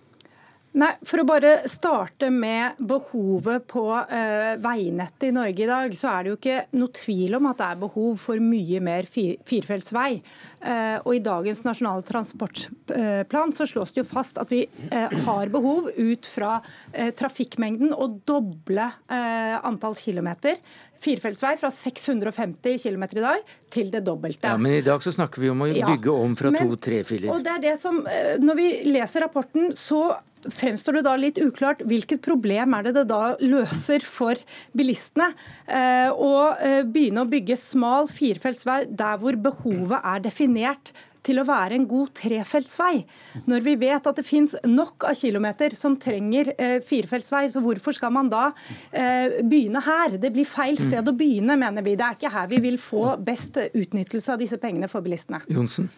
Nei, For å bare starte med behovet på uh, veinettet i Norge i dag, så er det jo ikke noe tvil om at det er behov for mye mer fir firefeltsvei. Uh, og I dagens nasjonale transportplan så slås det jo fast at vi uh, har behov ut fra eh, trafikkmengden å doble eh, antall kilometer firefeltsvei fra 650 km i dag til det dobbelte. Ja, Men i dag så snakker vi om å bygge ja, om fra to-tre-filer. Og det er det som, eh, Når vi leser rapporten, så fremstår det da litt uklart hvilket problem er det det da løser for bilistene eh, å eh, begynne å bygge smal firefeltsvei der hvor behovet er definert til å være en god trefeltsvei. Når vi vet at det finnes nok av kilometer som trenger eh, firefeltsvei, så hvorfor skal man da eh, begynne her? Det blir feil sted å begynne, mener vi. Det er ikke her vi vil få best utnyttelse av disse pengene for bilistene. Johnsen.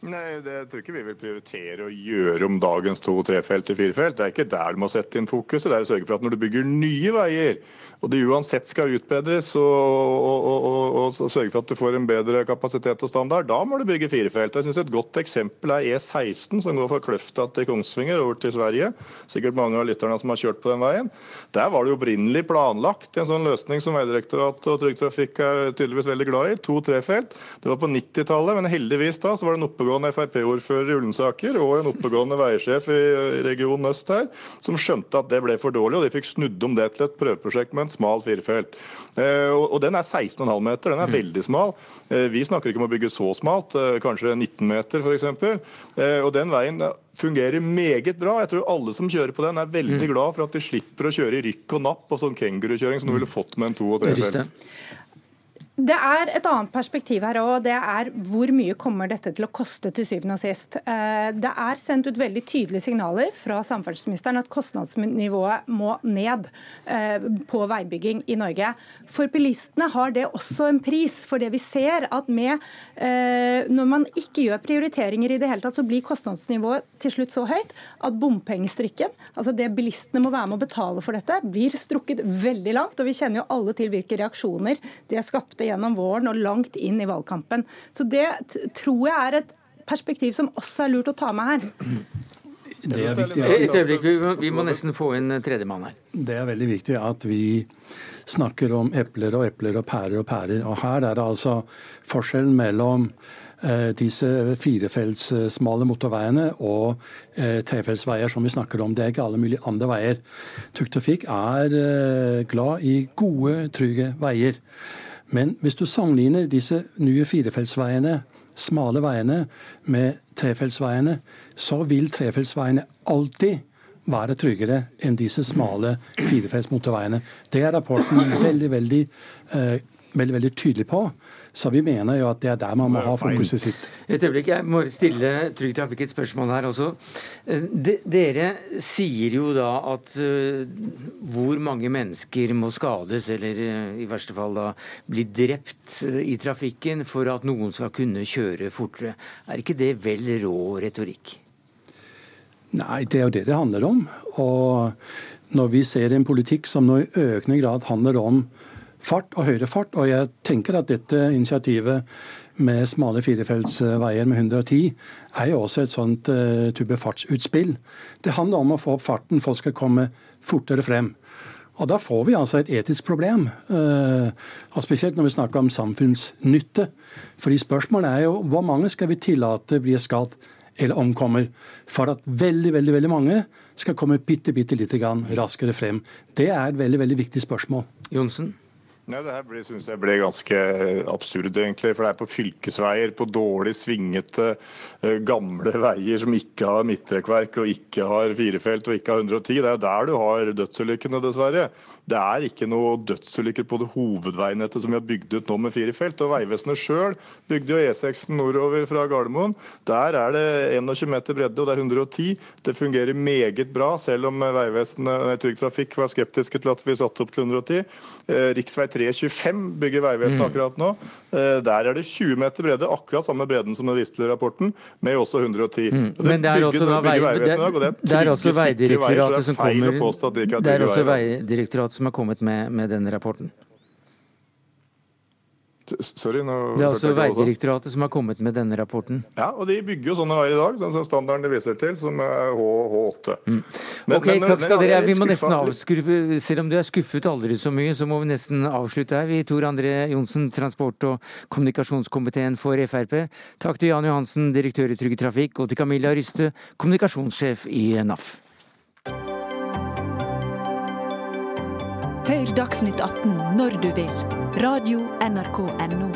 Nei, det tror ikke vi vil prioritere å gjøre om dagens to- trefelt til firefelt. Det er ikke der du må sette inn fokuset. Det er å sørge for at når du bygger nye veier, og det uansett skal utbedres, og, og, og, og, sørge for at du får en bedre kapasitet og standard, da må du bygge firefelt. Jeg synes Et godt eksempel er E16, som går fra Kløfta til Kongsvinger over til Sverige. Sikkert mange av lytterne som har kjørt på den veien. Der var det opprinnelig planlagt en sånn løsning som Vegdirektoratet og Trygg Trafikk er tydeligvis veldig glad i. To-trefelt. Det var på 90-tallet, men heldigvis da så var det en oppegående Frp-ordfører i Ullensaker og en oppegående veisjef i region øst her som skjønte at det ble for dårlig, og de fikk snudd om det til et prøveprosjekt med en smal firefelt. Eh, og den er 16,5 meter, den er mm. veldig smal. Eh, vi snakker ikke om å bygge så smalt, eh, kanskje 19 meter f.eks. Og den veien fungerer meget bra. Jeg tror alle som kjører på den er veldig mm. glad for at de slipper å kjøre i rykk og napp og sånn kengurukjøring som du ville fått med en to- og trefelt. Det er et annet perspektiv her òg. Det er hvor mye kommer dette til å koste til syvende og sist. Eh, det er sendt ut veldig tydelige signaler fra samferdselsministeren at kostnadsnivået må ned eh, på veibygging i Norge. For bilistene har det også en pris. For det vi ser at med, eh, når man ikke gjør prioriteringer i det hele tatt, så blir kostnadsnivået til slutt så høyt at bompengestrikken, altså det bilistene må være med å betale for dette, blir strukket veldig langt. Og vi kjenner jo alle til hvilke reaksjoner det skapte gjennom våren og langt inn i valgkampen. Så det tror jeg er et perspektiv som også er lurt å ta med her. Det er viktig. Et øyeblikk, vi må nesten få inn tredjemann her. Det er veldig viktig at vi snakker om epler og epler og pærer og pærer. Og her er det altså forskjellen mellom eh, disse firefelts eh, smale motorveiene og eh, trefeltsveier som vi snakker om. Det er ikke alle mulige andre veier. Tugtrafikk er eh, glad i gode, trygge veier. Men hvis du sammenligner disse nye firefeltsveiene, smale veiene, med trefeltsveiene, så vil trefeltsveiene alltid være tryggere enn disse smale firefelts motorveiene. Det er rapporten veldig, veldig, uh, veldig, veldig tydelig på. Så vi mener jo at det er der man må ha fokuset sitt. Et øyeblikk, Jeg må stille Trygg Trafikk et spørsmål her også. Eh, de, dere sier jo da at uh, hvor mange mennesker må skades, eller uh, i verste fall da bli drept uh, i trafikken for at noen skal kunne kjøre fortere. Er ikke det vel rå retorikk? Nei, det er jo det det handler om. Og når vi ser en politikk som nå i økende grad handler om fart og høyere fart. Og jeg tenker at dette initiativet med smale firefeltsveier med 110 er jo også et sånt uh, type fartsutspill. Det handler om å få opp farten, folk skal komme fortere frem. Og Da får vi altså et etisk problem, uh, og spesielt når vi snakker om samfunnsnytte. Fordi Spørsmålet er jo hvor mange skal vi tillate blir skadd eller omkommer, for at veldig veldig, veldig mange skal komme bitte, bitte lite grann raskere frem. Det er et veldig veldig viktig spørsmål. Jonsen? Nei, Det her synes jeg ble ganske absurd, egentlig. For det er på fylkesveier, på dårlig svingete, eh, gamle veier som ikke har midtrekkverk og ikke har firefelt og ikke har 110. Det er der du har dødsulykkene, dessverre. Det er ikke noe dødsulykker på det hovedveinettet som vi har bygd ut nå med fire felt. Og Vegvesenet sjøl bygde jo E6 nordover fra Gardermoen. Der er det 21 meter bredde og det er 110. Det fungerer meget bra, selv om Vegvesenet Trygg Trafikk var skeptiske til at vi satte opp til 110. Riksvei Riksvei 325 bygger Vegvesenet mm. akkurat nå. Eh, der er det 20 meter bredde, akkurat samme bredden som den viste til rapporten, med også 110. Mm. Men det er også, det, det, det er også Veidirektoratet som kommer Det er også Veidirektoratet som har kommet med, med denne rapporten. Sorry, nå Det er også Vegdirektoratet som har kommet med denne rapporten. Ja, og de bygger jo sånne veier i dag, den standarden de viser til, som er H8. Mm. Men, ok, men, takk skal dere Vi må nesten avskrupe. Selv om du er skuffet aldri så mye, så må vi nesten avslutte her. Vi Tor André Johnsen, transport- og kommunikasjonskomiteen for Frp. Takk til Jan Johansen, direktør i Trygg Trafikk, og til Camilla Ryste, kommunikasjonssjef i NAF. Hør Dagsnytt 18 når du vil. Radio NRK Radio.nrk.no.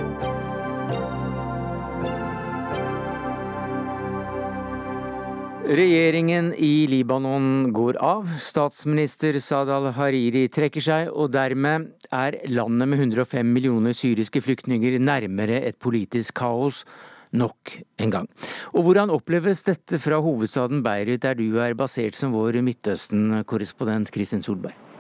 Regjeringen i Libanon går av. Statsminister Saad al-Hariri trekker seg, og dermed er landet med 105 millioner syriske flyktninger nærmere et politisk kaos nok en gang. Og hvordan oppleves dette fra hovedstaden Beirut, der du er basert som vår Midtøsten-korrespondent Kristin Solberg?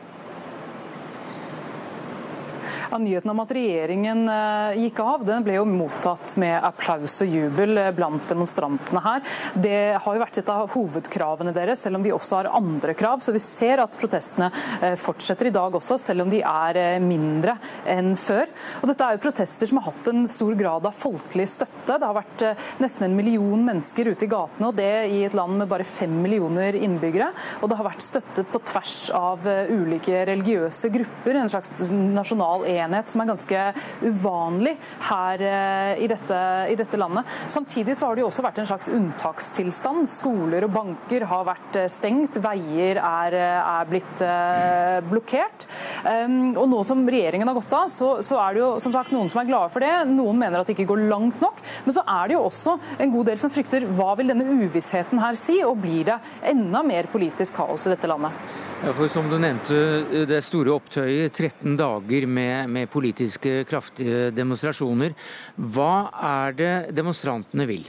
Ja, nyheten om at regjeringen eh, gikk av, den ble jo mottatt med applaus og jubel eh, blant demonstrantene her. Det har jo vært et av hovedkravene deres, selv om de også har andre krav. Så vi ser at protestene eh, fortsetter i dag også, selv om de er mindre enn før. Og dette er jo protester som har hatt en stor grad av folkelig støtte. Det har vært nesten en million mennesker ute i gatene, og det i et land med bare fem millioner innbyggere. Og det har vært støttet på tvers av ulike religiøse grupper, en slags nasjonal enhet enhet som er ganske uvanlig her eh, i dette, i dette, landet. Samtidig så har det jo også vært en slags unntakstilstand. Skoler og banker har vært eh, stengt, veier er, eh, er blitt blokkert. Um, og nå som regjeringen har gått av, så, så, er det jo som sagt noen som er glade for det. Noen mener at det ikke går langt nok. Men så er det jo også en god del som frykter hva vil denne uvissheten her si, og blir det enda mer politisk kaos i dette landet? Ja, for Som du nevnte, det er store opptøyer, 13 dager med, med politiske kraftige demonstrasjoner. Hva er det demonstrantene vil?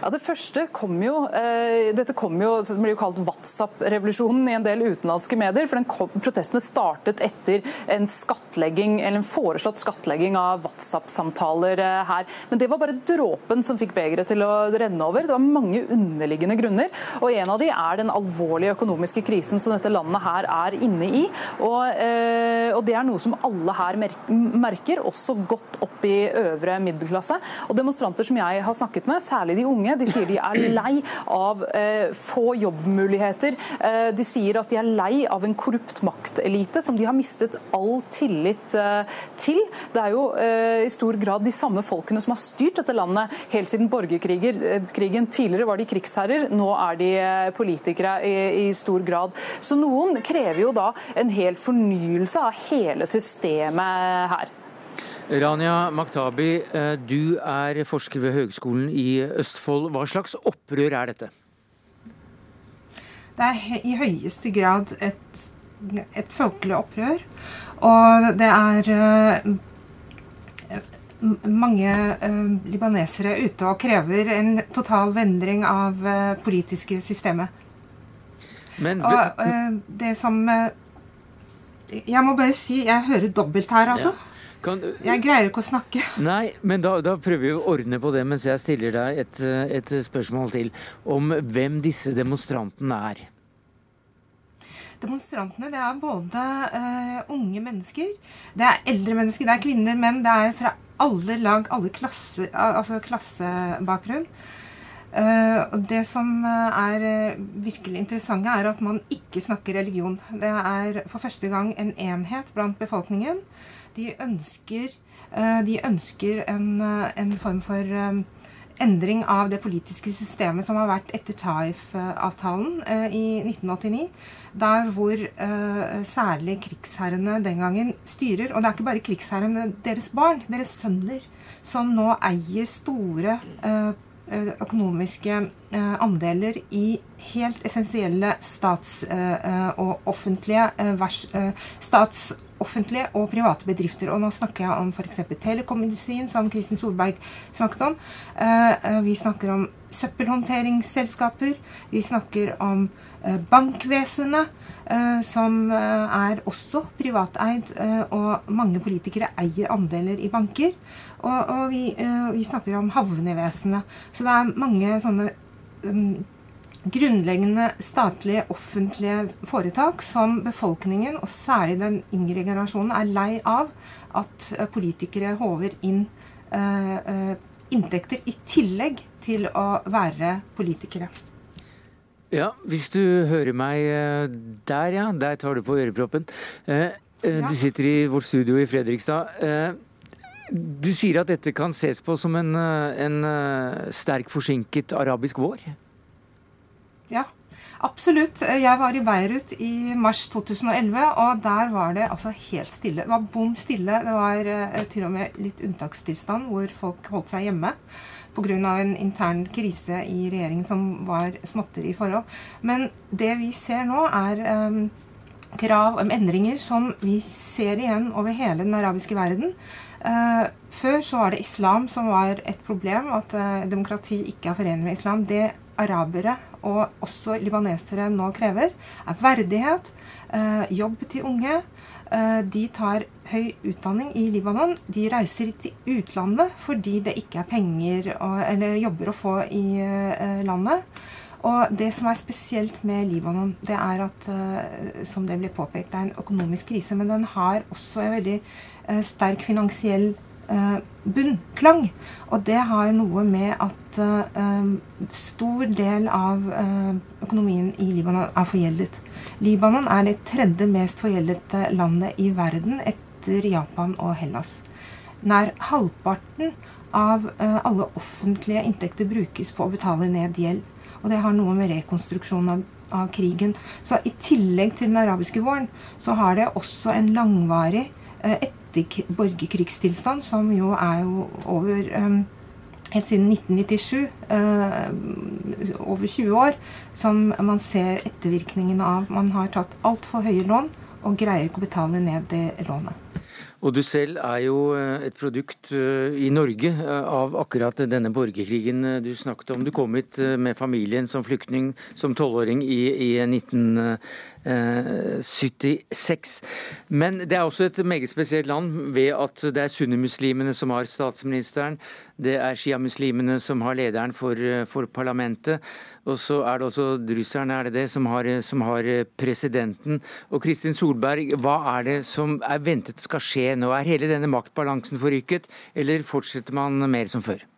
Ja, Det første kom jo eh, Dette kom jo, det blir jo kalt WhatsApp-revolusjonen i en del utenlandske medier. for kom, Protestene startet etter en skattlegging, eller en foreslått skattlegging av WhatsApp-samtaler eh, her. Men det var bare dråpen som fikk begeret til å renne over. Det var mange underliggende grunner. og En av de er den alvorlige økonomiske krisen som dette landet her er inne i. Og, eh, og Det er noe som alle her merker, også godt opp i øvre middelklasse. Og Demonstranter som jeg har snakket med, særlig de unge, unge. De sier de er lei av eh, få jobbmuligheter. Eh, de sier at de er lei av en korrupt maktelite som de har mistet all tillit eh, til. Det er jo eh, i stor grad de samme folkene som har styrt dette landet helt siden borgerkrigen. Eh, Tidligere var de krigsherrer, nå er de eh, politikere i, i stor grad. Så noen krever jo da en hel fornyelse av hele systemet her. Rania Maktabi, eh, du er forsker ved Høgskolen i Østfold. Hva slags opprør er dette? Det er i høyeste grad et, et folkelig opprør. Og det er uh, mange uh, libanesere ute og krever en total vendring av politiske systemet. Men, og det som Jeg må bare si, jeg hører dobbelt her, altså. Ja. Kan, jeg greier ikke å snakke. Nei, men da, da, prøver vi å ordne på det mens jeg stiller deg et, et spørsmål til om hvem disse demonstrantene er. Demonstrantene det er både uh, unge mennesker, det er eldre mennesker, det er kvinner, menn. Det er fra alle lag, alle klasse, altså klassebakgrunn. Uh, og Det som er uh, virkelig interessante, er at man ikke snakker religion. Det er for første gang en enhet blant befolkningen de ønsker, eh, de ønsker en, eh, en, form for eh, endring av det politiske systemet som har vært etter Taif-avtalen i 1989. Der hvor særlig krigsherrene den gangen styrer. Og det er ikke bare krigsherrene, deres barn, deres sønner, som nå eier store økonomiske andeler i helt essensielle stats- og offentlige stats- offentlige og private bedrifter. Og nå snakker jeg om f.eks. telekomindustrien, som Kristin Solberg snakket om. Eh, eh, vi snakker om søppelhåndteringsselskaper. Vi snakker om eh, bankvesenet, som er også privateid. Og mange politikere eier andeler i banker. Og, vi, snakker om havnevesenet. Så det er mange sånne um, grunnleggende statlige, offentlige foretak som befolkningen, og særlig den yngre generasjonen, er lei av at eh, politikere håver inn uh, uh, inntekter i tillegg til å være politikere. Ja, hvis du hører meg der, ja. Der tar du på øreproppen. Du sitter i vårt studio i Fredrikstad. Du sier at dette kan ses på som en, en sterk forsinket arabisk vår? Ja, absolutt. Jeg var i Beirut i mars 2011, og der var det altså helt stille. Det var bom stille. Det var eh, til og med litt unntakstilstand hvor folk holdt seg hjemme pga. en intern krise i regjeringen som var småtteri i forhold. Men det vi ser nå, er um, krav om endringer som vi ser igjen over hele den arabiske verden. Uh, før så var det islam som var et problem, at uh, demokrati ikke er forenlig med islam. Det arabere og også libanesere nå krever, er verdighet, eh, jobb til unge. Eh, de tar høy utdanning i Libanon. De reiser til utlandet fordi det ikke er penger eller jobber å få i eh, landet. Og det som er spesielt med Libanon, det er at, som det blir påpekt, det er en økonomisk krise, men den har også en veldig sterk finansiell bunnklang. Og det har noe med at uh, stor del av uh, økonomien i Libanon er forgjeldet. Libanon er det tredje mest forgjeldede landet i verden etter Japan og Hellas. Nær halvparten av alle offentlige inntekter brukes på å betale ned gjeld. Og det har noe med rekonstruksjonen av, av krigen. Så i tillegg til den arabiske våren, så har det også en langvarig et etter borgerkrigstilstand, som jo er jo over um, helt siden 1997, uh, over 20 år, som man ser ettervirkningene av. Man har tatt altfor høye lån og greier ikke å betale ned det lånet. Og du selv er jo eh, et produkt eh, i Norge av akkurat denne borgerkrigen du snakket om. Du kom hit med familien som flyktning som tolvåring i, i 1976. Men det er også et meget spesielt land ved at det er sunnimuslimene som har statsministeren. Det er sjiamuslimene som har lederen for, for parlamentet. Og så er det også russerne er det det, som, har, som har presidenten. Og Kristin Solberg, hva er det som er ventet skal skje nå? Er hele denne maktbalansen forrykket, eller fortsetter man mer som før?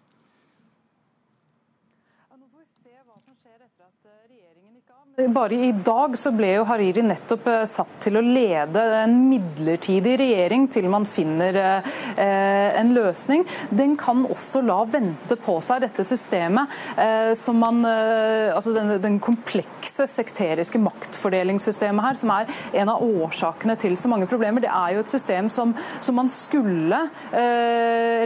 Bare i dag så ble jo Hariri nettopp eh, satt til å lede en midlertidig regjering til man finner eh, en løsning. Den kan også la vente på seg dette systemet eh, som man Altså den, den komplekse sekteriske maktfordelingssystemet her, som er en av årsakene til så mange problemer. Det er jo et system som, som man skulle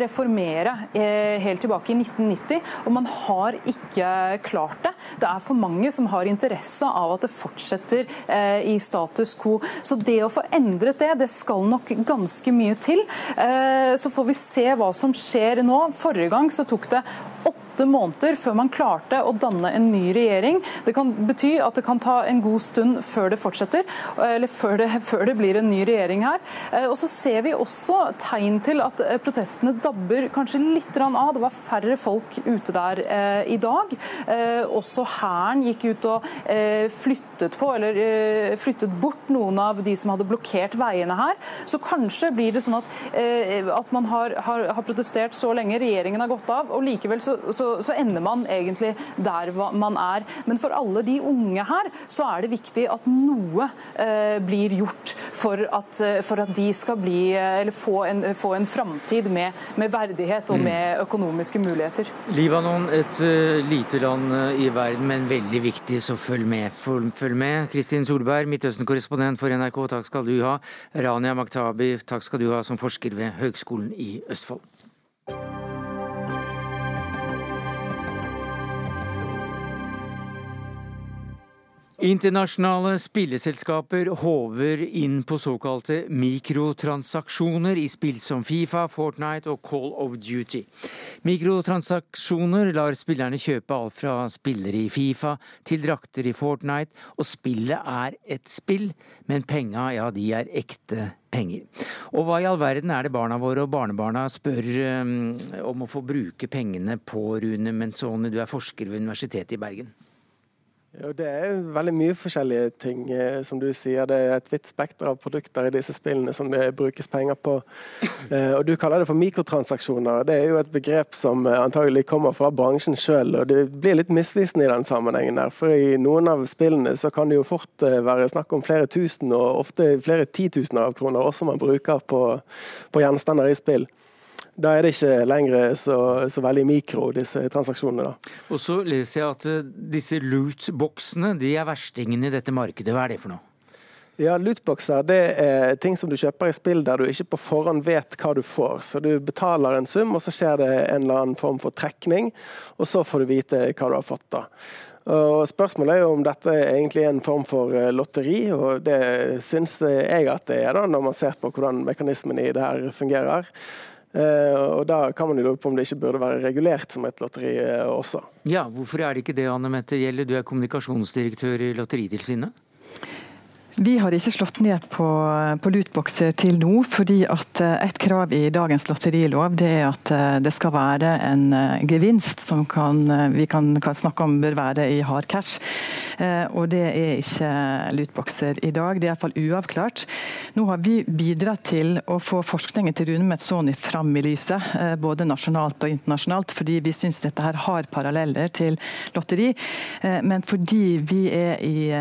reformere helt tilbake i 1990, og man har ikke klart det. Det er for mange som har interesse interesse av at det fortsetter eh, i status quo. Så det å få endret det, det skal nok ganske mye til. Eh, så får vi se hva som skjer nå. Forrige gang så tok det åtte åtte måneder før man klarte å danne en ny regjering. Det kan bety at det kan ta en god stund før det fortsetter, eller før det, <laughs> før det blir en ny regjering her. Eh, og så ser vi også tegn til at eh, protestene dabber kanskje litt av. Det var færre folk ute der eh, i dag. Også Hæren gikk ut og flyttet på, eller flyttet bort noen av de som hadde blokkert veiene her. Så kanskje blir det sånn at, at man har, har, har protestert så lenge, regjeringen har gått av, og likevel så, så så, ender man egentlig der man er. Men for alle de unge her, så er det viktig at noe eh, blir gjort. for at, for at de skal bli, eller få en, få en framtid med, med, verdighet og mm. med økonomiske muligheter. Libanon, et uh, lite land i verden, men veldig viktig, så følg med. Følg med. Kristin Solberg, Midtøsten-korrespondent for NRK, takk skal du ha. Rania Maktabi, takk skal du ha som forsker ved Høgskolen i Østfold. Internasjonale spilleselskaper håver inn på såkalte mikrotransaksjoner i spill som Fifa, Fortnite og Call of Duty. Mikrotransaksjoner lar spillerne kjøpe alt fra spillere i Fifa til drakter i Fortnite, og spillet er et spill, men penga, ja, de er ekte penger. Og hva i all verden er det barna våre og barnebarna spør um, om å få bruke pengene på, Rune Menzoni, du er forsker ved Universitetet i Bergen? Jo, det er veldig mye forskjellige ting. Eh, som du sier, Det er et vidt spekter av produkter i disse spillene som det brukes penger på. Eh, og Du kaller det for mikrotransaksjoner. Det er jo et begrep som eh, antagelig kommer fra bransjen sjøl. Det blir litt misvisende i den sammenhengen. der, for I noen av spillene så kan det jo fort være snakk om flere tusen, og ofte flere titusener av kroner også man bruker på, på gjenstander i spill. Da er det ikke lenger så, så veldig mikro, disse transaksjonene. da. Og så leser jeg at eh, disse lootboxene de er verstingen i dette markedet. Hva er det for noe? Ja, Lootboxer det er ting som du kjøper i spill der du ikke på forhånd vet hva du får. Så Du betaler en sum, og så skjer det en eller annen form for trekning, og så får du vite hva du har fått. da. Og Spørsmålet er jo om dette egentlig er en form for eh, lotteri, og det syns jeg at det er, da, når man ser på hvordan mekanismen i det her fungerer. Eh, og Da kan man jo lure på om det ikke burde være regulert som et lotteri eh, også. Ja, Hvorfor er det ikke det, Anne Mette Gjelle, du er kommunikasjonsdirektør i Lotteritilsynet? Vi har ikke slått ned på, på lootboxer til nå, fordi at eh, et krav i dagens lotterilov det er at eh, det skal være en eh, gevinst som kan, vi kan, kan snakke om bør være i hard cash. Og det er ikke lootboxer i dag. Det er iallfall uavklart. Nå har vi bidratt til å få forskningen til Rune Metzoni fram i lyset, både nasjonalt og internasjonalt, fordi vi syns dette her har paralleller til lotteri. Men fordi vi er i,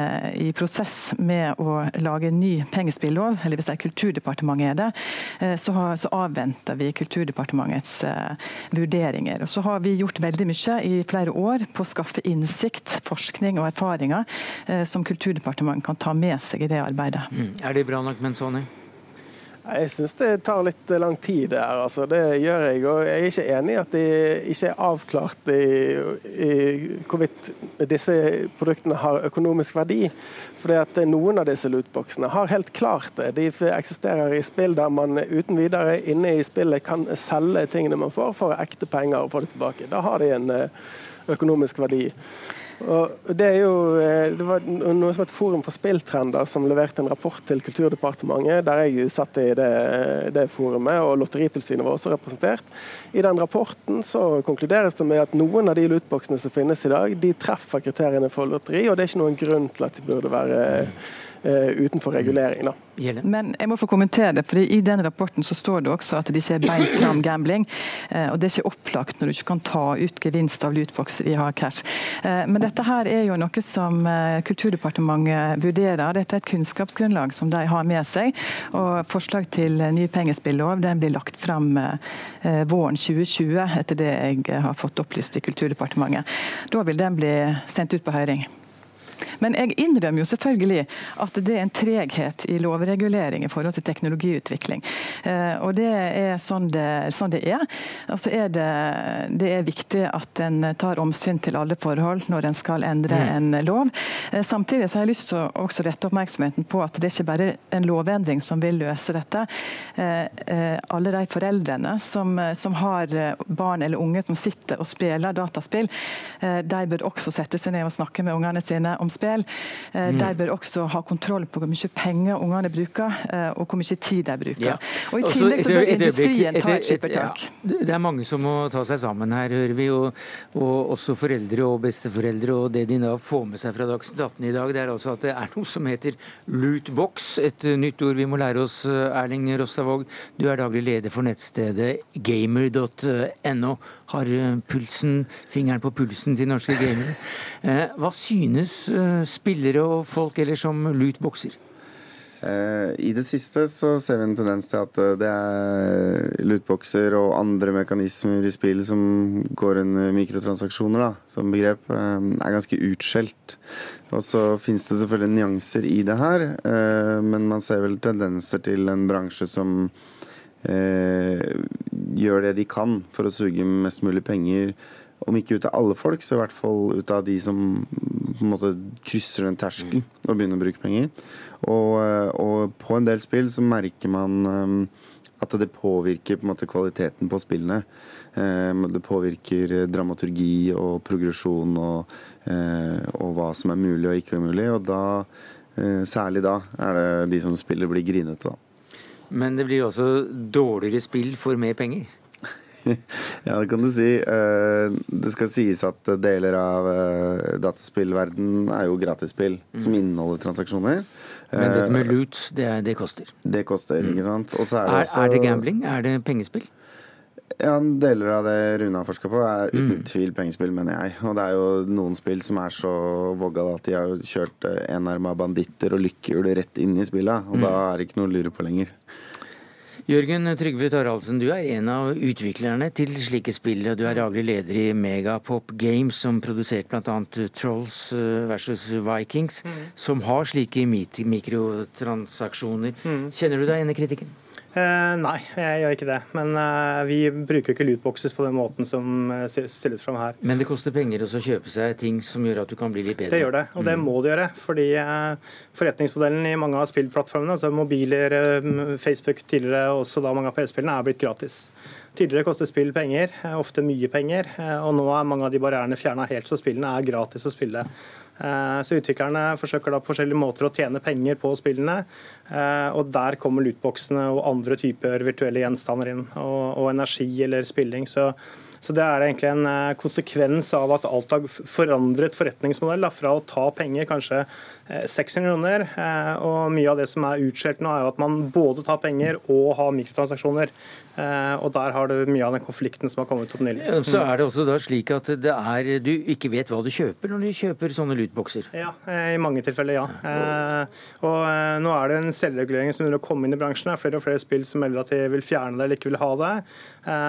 i prosess med å å lage en ny pengespillov, eller hvis det er Kulturdepartementet er det, eh, så, har, så avventer vi Kulturdepartementets uh, vurderinger. Og så har vi gjort veldig mye i flere år på å skaffe innsikt, forskning og erfaringer uh, som Kulturdepartementet kan ta med seg i det arbeidet. Mm. Er det bra nok, Menzoni? Jeg syns det tar litt lang tid det her, altså. Det gjør jeg. Og jeg er ikke enig i at det ikke er avklart i, i hvorvidt disse produktene har økonomisk verdi. Fordi at noen av disse lootboxene har helt klart det. De eksisterer i spill der man uten videre inne i spillet kan selge tingene man får, for ekte penger og få det tilbake. Da har de en eh, økonomisk verdi. Og det, er jo, eh, det var noe som het Forum for spilltrender som leverte en rapport til Kulturdepartementet, der jeg satt i det, det forumet, og Lotteritilsynet var også representert. I den rapporten så konkluderes det med at noen av de lootboxene som finnes i dag, de treffer kriteriene for lotteri, og det er ikke noen grunn til at de burde være utenfor regulering. da. Men jeg må få kommentere det, fordi i den rapporten så står det også at det ikke er beint fram gambling. Eh, og Det er ikke opplagt når du ikke kan ta ut gevinst av lootboxer i hard cash. Eh, men dette her er jo noe som eh, Kulturdepartementet vurderer. Dette er et kunnskapsgrunnlag som de har med seg. og Forslag til ny pengespillov den blir lagt fram våren 2020, etter det jeg har fått opplyst i Kulturdepartementet. Da vil den bli sendt ut på høring. Men jeg innrømmer jo selvfølgelig at det er en treghet i lovregulering i forhold til teknologiutvikling. Eh, og det er sånn det, sånn det er. Altså er det, det, er viktig at en tar omsyn til alle forhold når en skal endre mm. en lov. Eh, samtidig så har jeg lyst til å rette oppmerksomheten på at det er ikke bare en lovendring som vil løse dette. Eh, alle de foreldrene som, som har barn eller unge som sitter og spiller dataspill, de bør også sette seg ned og snakke med ungene sine om spill. Eh, mm. De bør også ha kontroll på hvor mye penger ungene bruker, eh, og hvor mye tid de bruker. Ja. Og I tillegg så bør industrien ta et skippertak. Ja. Det er mange som må ta seg sammen her, hører vi. Og, og også foreldre og besteforeldre. Og det de da får med seg fra Dagsnytt 18 i dag, det er altså at det er noe som heter lootbox. Et nytt ord vi må lære oss, Erling Rostavåg. Du er daglig leder for nettstedet gamer.no. Har pulsen, fingeren på pulsen til norske gamere. Hva synes Eh, spillere og folk ellers som lootboxer? Eh, I det siste så ser vi en tendens til at det er lootboxer og andre mekanismer i spill som går under mikrotransaksjoner da, som begrep, er ganske utskjelt. Og så finnes det selvfølgelig nyanser i det her, men man ser vel tendenser til en bransje som gjør det de kan for å suge mest mulig penger om ikke ut av alle folk, så i hvert fall ut av de som på en måte krysser den terskelen og begynner å bruke penger. Og, eh, og, på en del spill så merker man um, at det påvirker på en måte kvaliteten på spillene. Um, det påvirker dramaturgi og progresjon og, og, hva som er mulig og ikke umulig. Og da, særlig da, er det de som spiller, blir grinete. da. Men det blir også dårligere spill for mer penger? <laughs> ja, det kan du si. Eh, det skal sies at deler av dataspillverdenen dataspillverden er jo gratisspill mm. som inneholder transaksjoner. Men dette med eh, loot, det, det koster? Det koster, mm. ikke sant. Er det, er, også... er det gambling? Er det pengespill? Ja, Deler av det Rune har forska på, er uten mm. tvil pengespill, mener jeg. Og det er jo noen spill som er så vågale at de har kjørt enarma banditter og lykkehjul rett inn i spillet. Og mm. da er det ikke noe å lure på lenger. Jørgen Trygve Taraldsen, du er en av utviklerne til slike spill. Du er daglig leder i Megapop Games, som produserte bl.a. Trolls eh, versus Vikings, mm. som har slike mikrotransaksjoner. Mm. Kjenner du deg igjen i kritikken? Eh, nei, jeg gjør ikke det. Men eh, vi bruker ikke lootboxes på den måten som eh, stilles fram her. Men det koster penger å kjøpe seg ting som gjør at du kan bli litt bedre? Det gjør det, og det mm. må det gjøre. Fordi eh, forretningsmodellen i mange av spillplattformene, altså mobiler, eh, Facebook tidligere, og også da mange av PS-spillene, er blitt gratis. Tidligere kostet spill penger, ofte mye penger, og nå er mange av de barrierene fjerna helt, så spillene er gratis å spille. Eh, så Utviklerne forsøker da på forskjellige måter å tjene penger på spillene. Eh, og Der kommer lootboxene og andre typer virtuelle gjenstander inn. Og, og energi eller spilling. Så, så, Det er egentlig en eh, konsekvens av at alt har forandret forretningsmodell. Fra å ta penger kanskje 600 kroner, og mye av det som er utskjelt nå, er jo at man både tar penger og har mikrotransaksjoner. Eh, og Der har du mye av den konflikten som har kommet ut nylig. Ja, så er det også da slik at er, du ikke vet hva du kjøper når du kjøper sånne lootboxer? Ja, eh, i mange tilfeller, ja. Eh, og Nå er det en selvregulering som begynner å komme inn i bransjen. Det er flere og flere spill som melder at de vil fjerne det eller ikke vil ha det.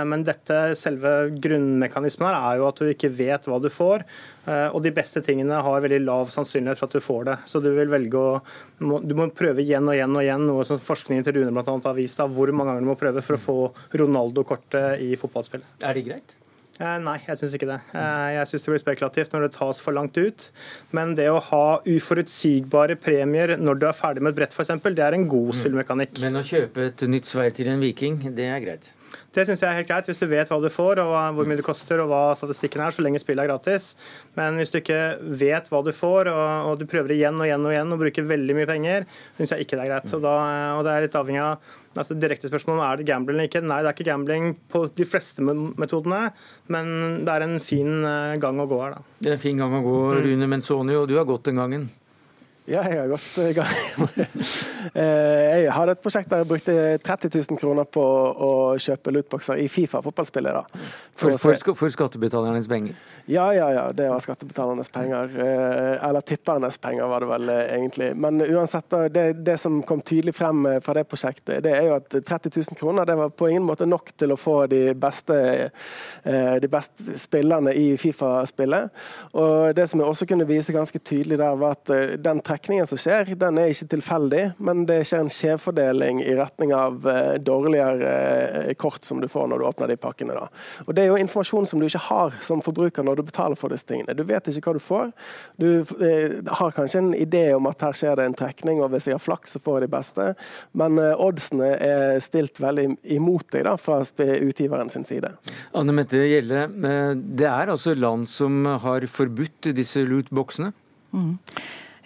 Men dette, selve grunnmekanismen her er jo at du ikke vet hva du får. Og de beste tingene har veldig lav sannsynlighet for at du får det. Så du vil velge å Du må prøve igjen og igjen og igjen, noe som forskningen til Rune bl.a. har vist, da, hvor mange ganger du må prøve for å få Ronaldo-kortet i fotballspillet. Er det greit? Eh, nei, jeg syns ikke det. Eh, jeg syns det blir spekulativt når det tas for langt ut. Men det å ha uforutsigbare premier når du er ferdig med et brett f.eks., det er en god mm. spillmekanikk. Men å kjøpe et nytt sverd til en viking, det er greit? Det syns jeg er helt greit, hvis du vet hva du får og hvor mye det koster og hva statistikken er, så lenge spillet er gratis. Men hvis du ikke vet hva du får og, og du prøver igjen og igjen og igjen og bruker veldig mye penger, syns jeg ikke det er greit. Og, da, og det er litt avhengig av altså direkte spørsmål er det gambling eller ikke. Nei, det er ikke gambling på de fleste metodene, men det er en fin eh, gang å gå her, da. Det er en fin gang å gå, Rune Menzoni, og du har gått den gangen? Ja, jeg har gått i gang. <laughs> Eh, jeg hadde et prosjekt der jeg brukte 30 000 kroner på å kjøpe lootboxer i Fifa fotballspillet. For, for, for, skattebetalernes penger? Ja, ja, ja. Det var skattebetalernes penger. Eh, eller tippernes penger, var det vel eh, egentlig. Men uansett, det, det, som kom tydelig frem fra det prosjektet, det er jo at 30 000 kroner det var på ingen måte nok til å få de beste, de beste spillerne i Fifa-spillet. Og det som jeg også kunne vise ganske tydelig der, var at den trekningen som skjer, den er ikke tilfeldig, men det skjer en skjevfordeling i retning av eh, dårligere eh, kort som du får når du åpner de pakkene. Da. Og Det er jo informasjon som du ikke har som forbruker når du betaler for disse tingene. Du vet ikke hva du får. Du eh, har kanskje en idé om at her skjer det en trekning, og hvis jeg har flaks, så får jeg de beste. Men oddsene er stilt veldig imot deg da, fra utgiveren sin side. Anne Mette Gjelle, det er altså land som har forbudt disse lootboxene? Mm.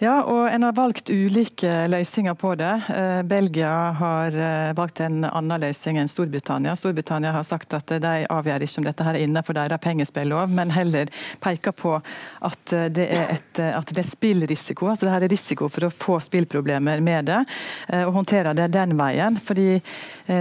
Ja, og en har valgt ulike løsninger på det. Eh, Belgia har eh, valgt en annen løsning enn Storbritannia. Storbritannia har sagt at de avgjør ikke om dette her er innenfor deres pengespillov, men heller peker på at det er, et, at det er spillrisiko. altså det her er risiko for å få spillproblemer med det, eh, og håndtere det den veien. fordi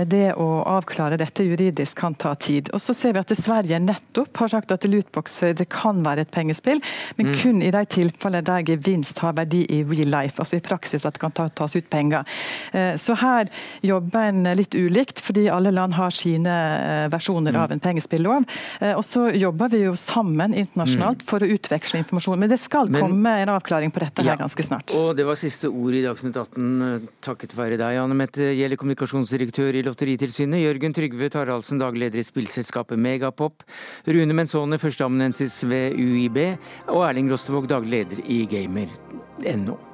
det å avklare dette juridisk kan ta tid. Og så ser vi at Sverige nettopp har sagt at lootboxer kan være et pengespill, men mm. kun i de tilfellene der gevinst har verdi verdi i real life, altså i praksis at det kan tas ut penger. Eh, så her jobber en litt ulikt, fordi alle land har sine eh, versjoner av mm. en pengespillov. Og så jobber vi jo sammen internasjonalt mm. for å utveksle informasjon. Men det skal Men, komme en avklaring på dette her ja, ganske snart. Og det var siste ord i Dagsnytt 18 takket være deg, Anne Mette Gjelle, kommunikasjonsdirektør i Lotteritilsynet. Jørgen Trygve Taraldsen, daglig leder i spillselskapet Megapop. Rune Menzone, førsteamanuensis ved UiB. Og Erling Rostevåg, daglig leder i Gamer.no.